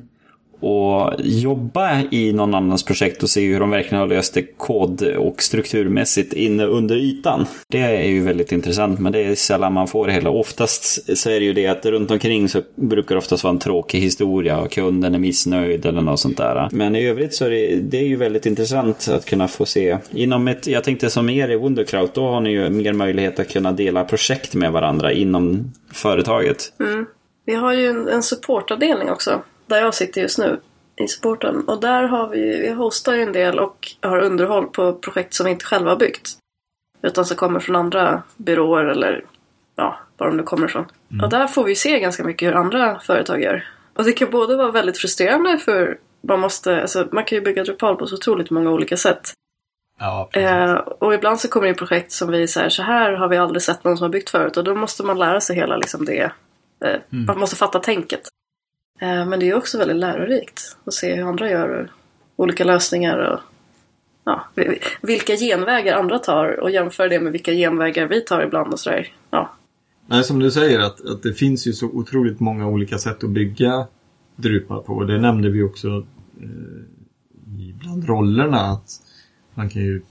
S1: och jobba i någon annans projekt och se hur de verkligen har löst det kod och strukturmässigt inne under ytan. Det är ju väldigt intressant, men det är sällan man får det hela. Oftast så är det ju det att runt omkring så brukar det oftast vara en tråkig historia och kunden är missnöjd eller något sånt där. Men i övrigt så är det, det är ju väldigt intressant att kunna få se. Inom ett, jag tänkte som er i Wundercraft, då har ni ju mer möjlighet att kunna dela projekt med varandra inom företaget.
S3: Mm. Vi har ju en, en supportavdelning också där jag sitter just nu i supporten. Och där har vi, vi hostar ju en del och har underhåll på projekt som vi inte själva har byggt. Utan som kommer från andra byråer eller ja, var de nu kommer ifrån. Mm. Och där får vi se ganska mycket hur andra företag gör. Och det kan både vara väldigt frustrerande för man måste, alltså man kan ju bygga Drupal på så otroligt många olika sätt.
S2: Ja,
S3: eh, och ibland så kommer det projekt som vi säger så här har vi aldrig sett någon som har byggt förut och då måste man lära sig hela liksom det Eh, Man måste fatta tänket. Eh, men det är också väldigt lärorikt att se hur andra gör olika lösningar och ja, vilka genvägar andra tar och jämföra det med vilka genvägar vi tar ibland och sådär. Ja,
S2: Nej, som du säger att, att det finns ju så otroligt många olika sätt att bygga Drupal på. Det nämnde vi också eh, bland rollerna att man kan ju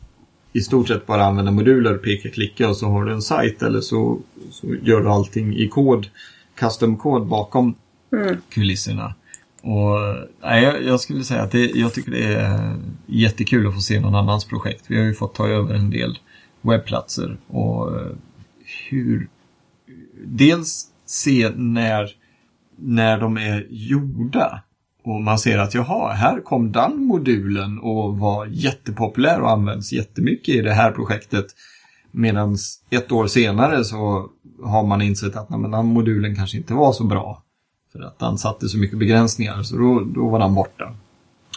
S2: i stort sett bara använda moduler, peka, klicka och så har du en sajt eller så, så gör du allting i kod, custom-kod bakom Mm. kulisserna. Och nej, jag, jag skulle säga att det, jag tycker det är jättekul att få se någon annans projekt. Vi har ju fått ta över en del webbplatser och hur dels se när, när de är gjorda. Och man ser att jaha, här kom den modulen och var jättepopulär och används jättemycket i det här projektet. Medan ett år senare så har man insett att nej, men den modulen kanske inte var så bra. För att den satte så mycket begränsningar så då, då var den borta.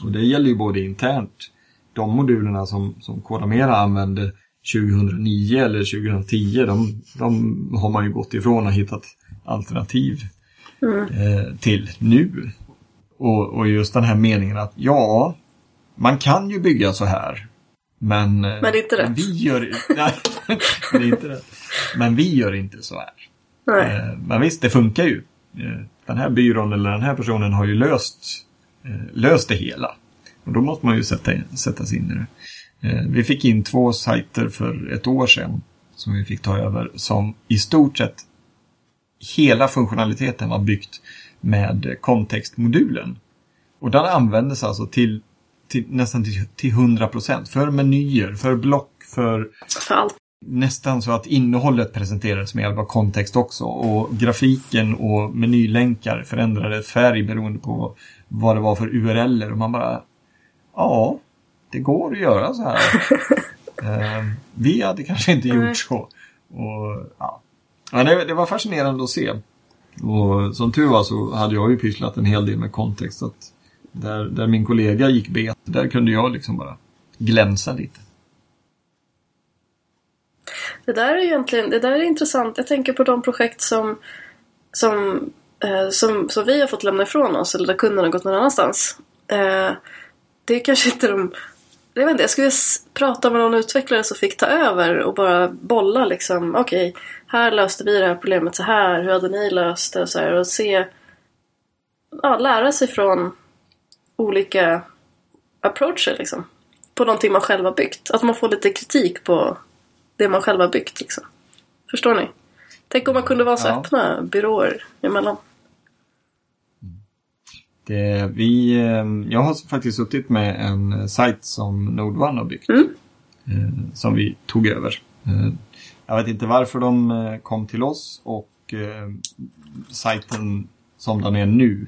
S2: Och det gäller ju både internt. De modulerna som, som Kodamera använde 2009 eller 2010, de, de har man ju gått ifrån och hittat alternativ eh, till nu. Och, och just den här meningen att ja, man kan ju bygga så här. Men, eh,
S3: Men det är inte rätt.
S2: Vi gör, nej, det är inte rätt. Men vi gör inte så här. Eh, Men visst, det funkar ju. Eh, den här byrån eller den här personen har ju löst, eh, löst det hela. Och då måste man ju sätta, sätta sig in i det. Eh, Vi fick in två sajter för ett år sedan som vi fick ta över som i stort sett hela funktionaliteten var byggt med kontextmodulen. Och den användes alltså till, till nästan till, till 100% för menyer, för block, för
S3: För allt
S2: nästan så att innehållet presenterades med hjälp av kontext också. Och grafiken och menylänkar förändrade färg beroende på vad det var för URLer. Och man bara, ja, det går att göra så här. eh, vi hade kanske inte gjort så. Och, ja. Ja, det, det var fascinerande att se. Och som tur var så hade jag ju pysslat en hel del med kontext. Så att där, där min kollega gick bet, där kunde jag liksom bara glänsa lite.
S3: Det där är egentligen det där är intressant. Jag tänker på de projekt som, som, eh, som, som vi har fått lämna ifrån oss eller där kunden har gått någon annanstans. Eh, det är kanske inte de... Jag vet inte, jag skulle prata med någon utvecklare som fick ta över och bara bolla liksom. Okej, här löste vi det här problemet så här. Hur hade ni löst det? Och, så här, och se... Ja, lära sig från olika approacher liksom. På någonting man själv har byggt. Att man får lite kritik på det man själv har byggt. Liksom. Förstår ni? Tänk om man kunde vara så
S2: Ja.
S3: öppna byråer emellan.
S2: Det, vi, eh, jag har faktiskt suttit med en eh, sajt som Node1 har byggt.
S3: Mm.
S2: Eh, Som vi tog över. Eh, Jag vet inte varför de kom till oss och eh, sajten som den är nu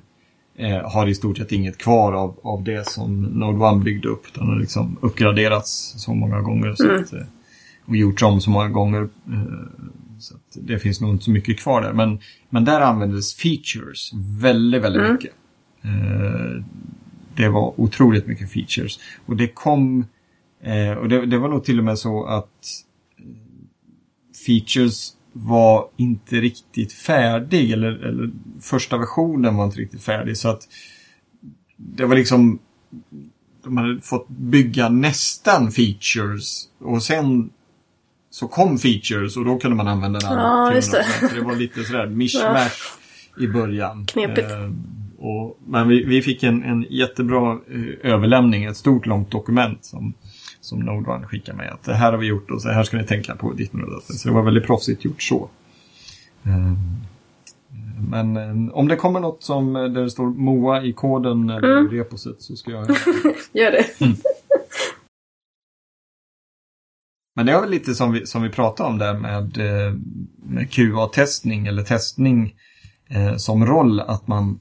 S2: har i stort sett inget kvar av, av det som Node1 byggde upp. Den har liksom uppgraderats så många gånger så att, eh, och gjorts om så många gånger. eh, Så att det finns nog inte så mycket kvar där. Men, men där användes features väldigt, väldigt mycket. Eh, Det var otroligt mycket features. Och det kom... eh, Och det, det var nog till och med så att features var inte riktigt färdig. Eller, eller första versionen var inte riktigt färdig. Så att det var liksom... De hade fått bygga nästan features. Och sen så kom features och då kunde man använda den.
S3: Ja, just det.
S2: 100%. Så det var lite sådär mishmash i början.
S3: Knepigt.
S2: Eh, och, men vi, vi fick en, en jättebra eh, överlämning, ett stort långt dokument som, som Node1 skickade med. Att det här har vi gjort och så här ska ni tänka på ditt. Så det var väldigt proffsigt gjort så. Eh, men eh, om det kommer något som eh, där det står MOA i koden eller
S3: Mm.
S2: i reposet så ska jag...
S3: Gör det.
S2: Men det är väl lite som vi, som vi pratade om där med, eh, med QA-testning eller testning eh, som roll. Att man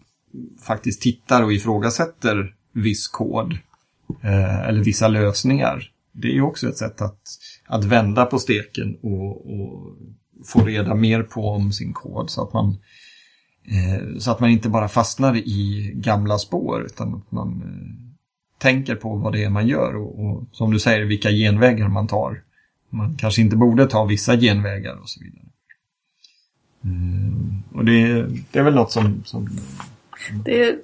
S2: faktiskt tittar och ifrågasätter viss kod eh, eller vissa lösningar. Det är ju också ett sätt att, att vända på steken och, och få reda mer på om sin kod så att man eh, så att man inte bara fastnar i gamla spår utan att man eh, tänker på vad det är man gör och, och som du säger vilka genvägar man tar. Man kanske inte borde ta vissa genvägar och så vidare. Och det, det är väl något som... som
S3: Det är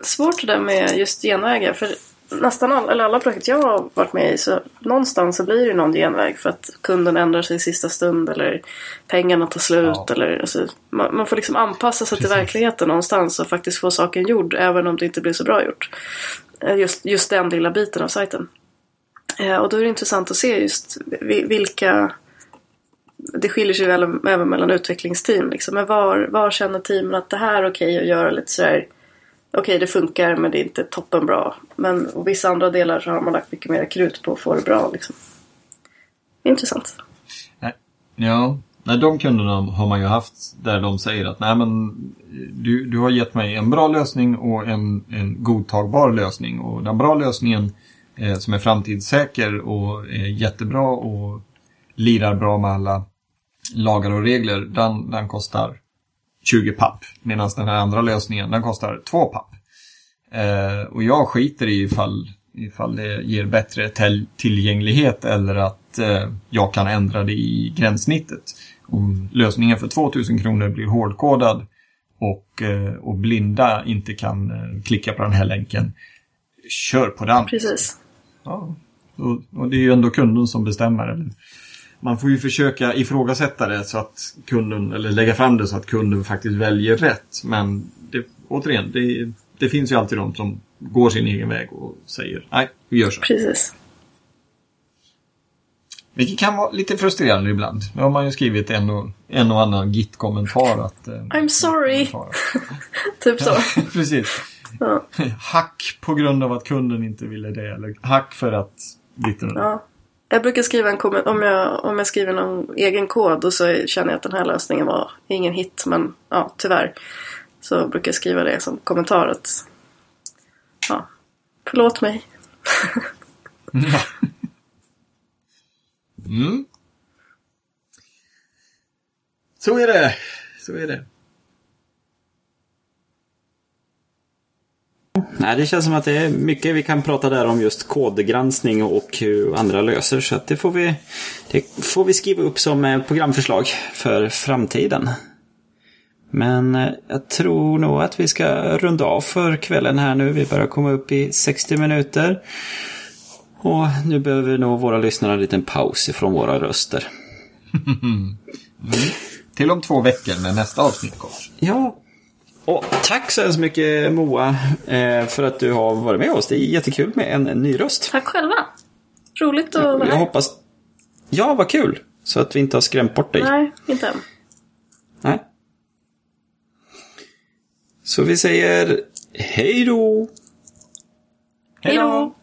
S3: svårt det där med just genvägar. För nästan all, eller alla projekt jag har varit med i så någonstans så blir det någon genväg för att kunden ändrar sig i sista stund eller pengarna tar slut.
S2: Ja.
S3: Eller, alltså, man, man får liksom anpassa sig till
S2: Precis.
S3: verkligheten någonstans och faktiskt få saken gjord även om det inte blir så bra gjort. Eh, Just, just den lilla biten av sajten. Eh, Och då är det intressant att se just vilka det skiljer sig väl även mellan utvecklingsteam. Liksom. Men var, var känner teamen att det här är okej att göra lite sådär Okej, det funkar men det är inte toppenbra. Men och vissa andra delar så har man lagt mycket mer krut på att få det bra. Liksom. Intressant.
S2: Eh, ja, nej, de kunderna har man ju haft där de säger att nej men du, du har gett mig en bra lösning och en, en godtagbar lösning. Och den bra lösningen eh, som är framtidssäker och är jättebra och lirar bra med alla lagar och regler, den, den kostar 20 papp. Medan den här andra lösningen, den kostar 2 papp. Eh, och jag skiter i ifall, ifall det ger bättre tillgänglighet eller att eh, jag kan ändra det i gränssnittet. Om lösningen för 2000 kronor blir hårdkodad och, eh, och blinda inte kan eh, klicka på den här länken, kör på den.
S3: Precis.
S2: Ja. Och, och det är ju ändå kunden som bestämmer. Eller? Man får ju försöka ifrågasätta det så att kunden, eller lägga fram det så att kunden faktiskt väljer rätt. Men det, återigen, det, det finns ju alltid de som går sin egen väg och säger nej, vi gör så.
S3: Precis.
S2: Vilket kan vara lite frustrerande ibland. Nu har man ju skrivit en och, en och annan Git-kommentar att... Eh,
S3: I'm sorry. Typ så.
S2: Precis.
S3: Ja.
S2: Hack på grund av att kunden inte ville det. Eller hack för att... Datten.
S3: Ja. Jag brukar skriva en kommentar, om jag, om jag skriver någon egen kod och så känner jag att den här lösningen var ingen hit men ja, tyvärr. Så brukar jag skriva det som kommentar att ja, förlåt mig.
S2: Mm. Så är det. Så är det.
S1: Nej, det känns som att det är mycket vi kan prata där om just kodgranskning och hur andra löser. Så det, får vi, det får vi skriva upp som eh, programförslag för framtiden. Men eh, jag tror nog att vi ska runda av för kvällen här nu. Vi börjar komma upp i 60 minuter. Och nu behöver nog våra lyssnare en liten paus ifrån våra röster.
S2: Till om två veckor när nästa avsnitt kommer.
S1: Ja. Och tack så hemskt mycket Moa eh, för att du har varit med oss. Det är jättekul med en ny röst.
S3: Tack själva. Roligt att vara
S1: Jag
S3: här.
S1: hoppas... Ja, vad kul! Så att vi inte har skrämt bort dig.
S3: Nej, inte än.
S1: Nej. Så vi säger hej då!
S3: Hej då!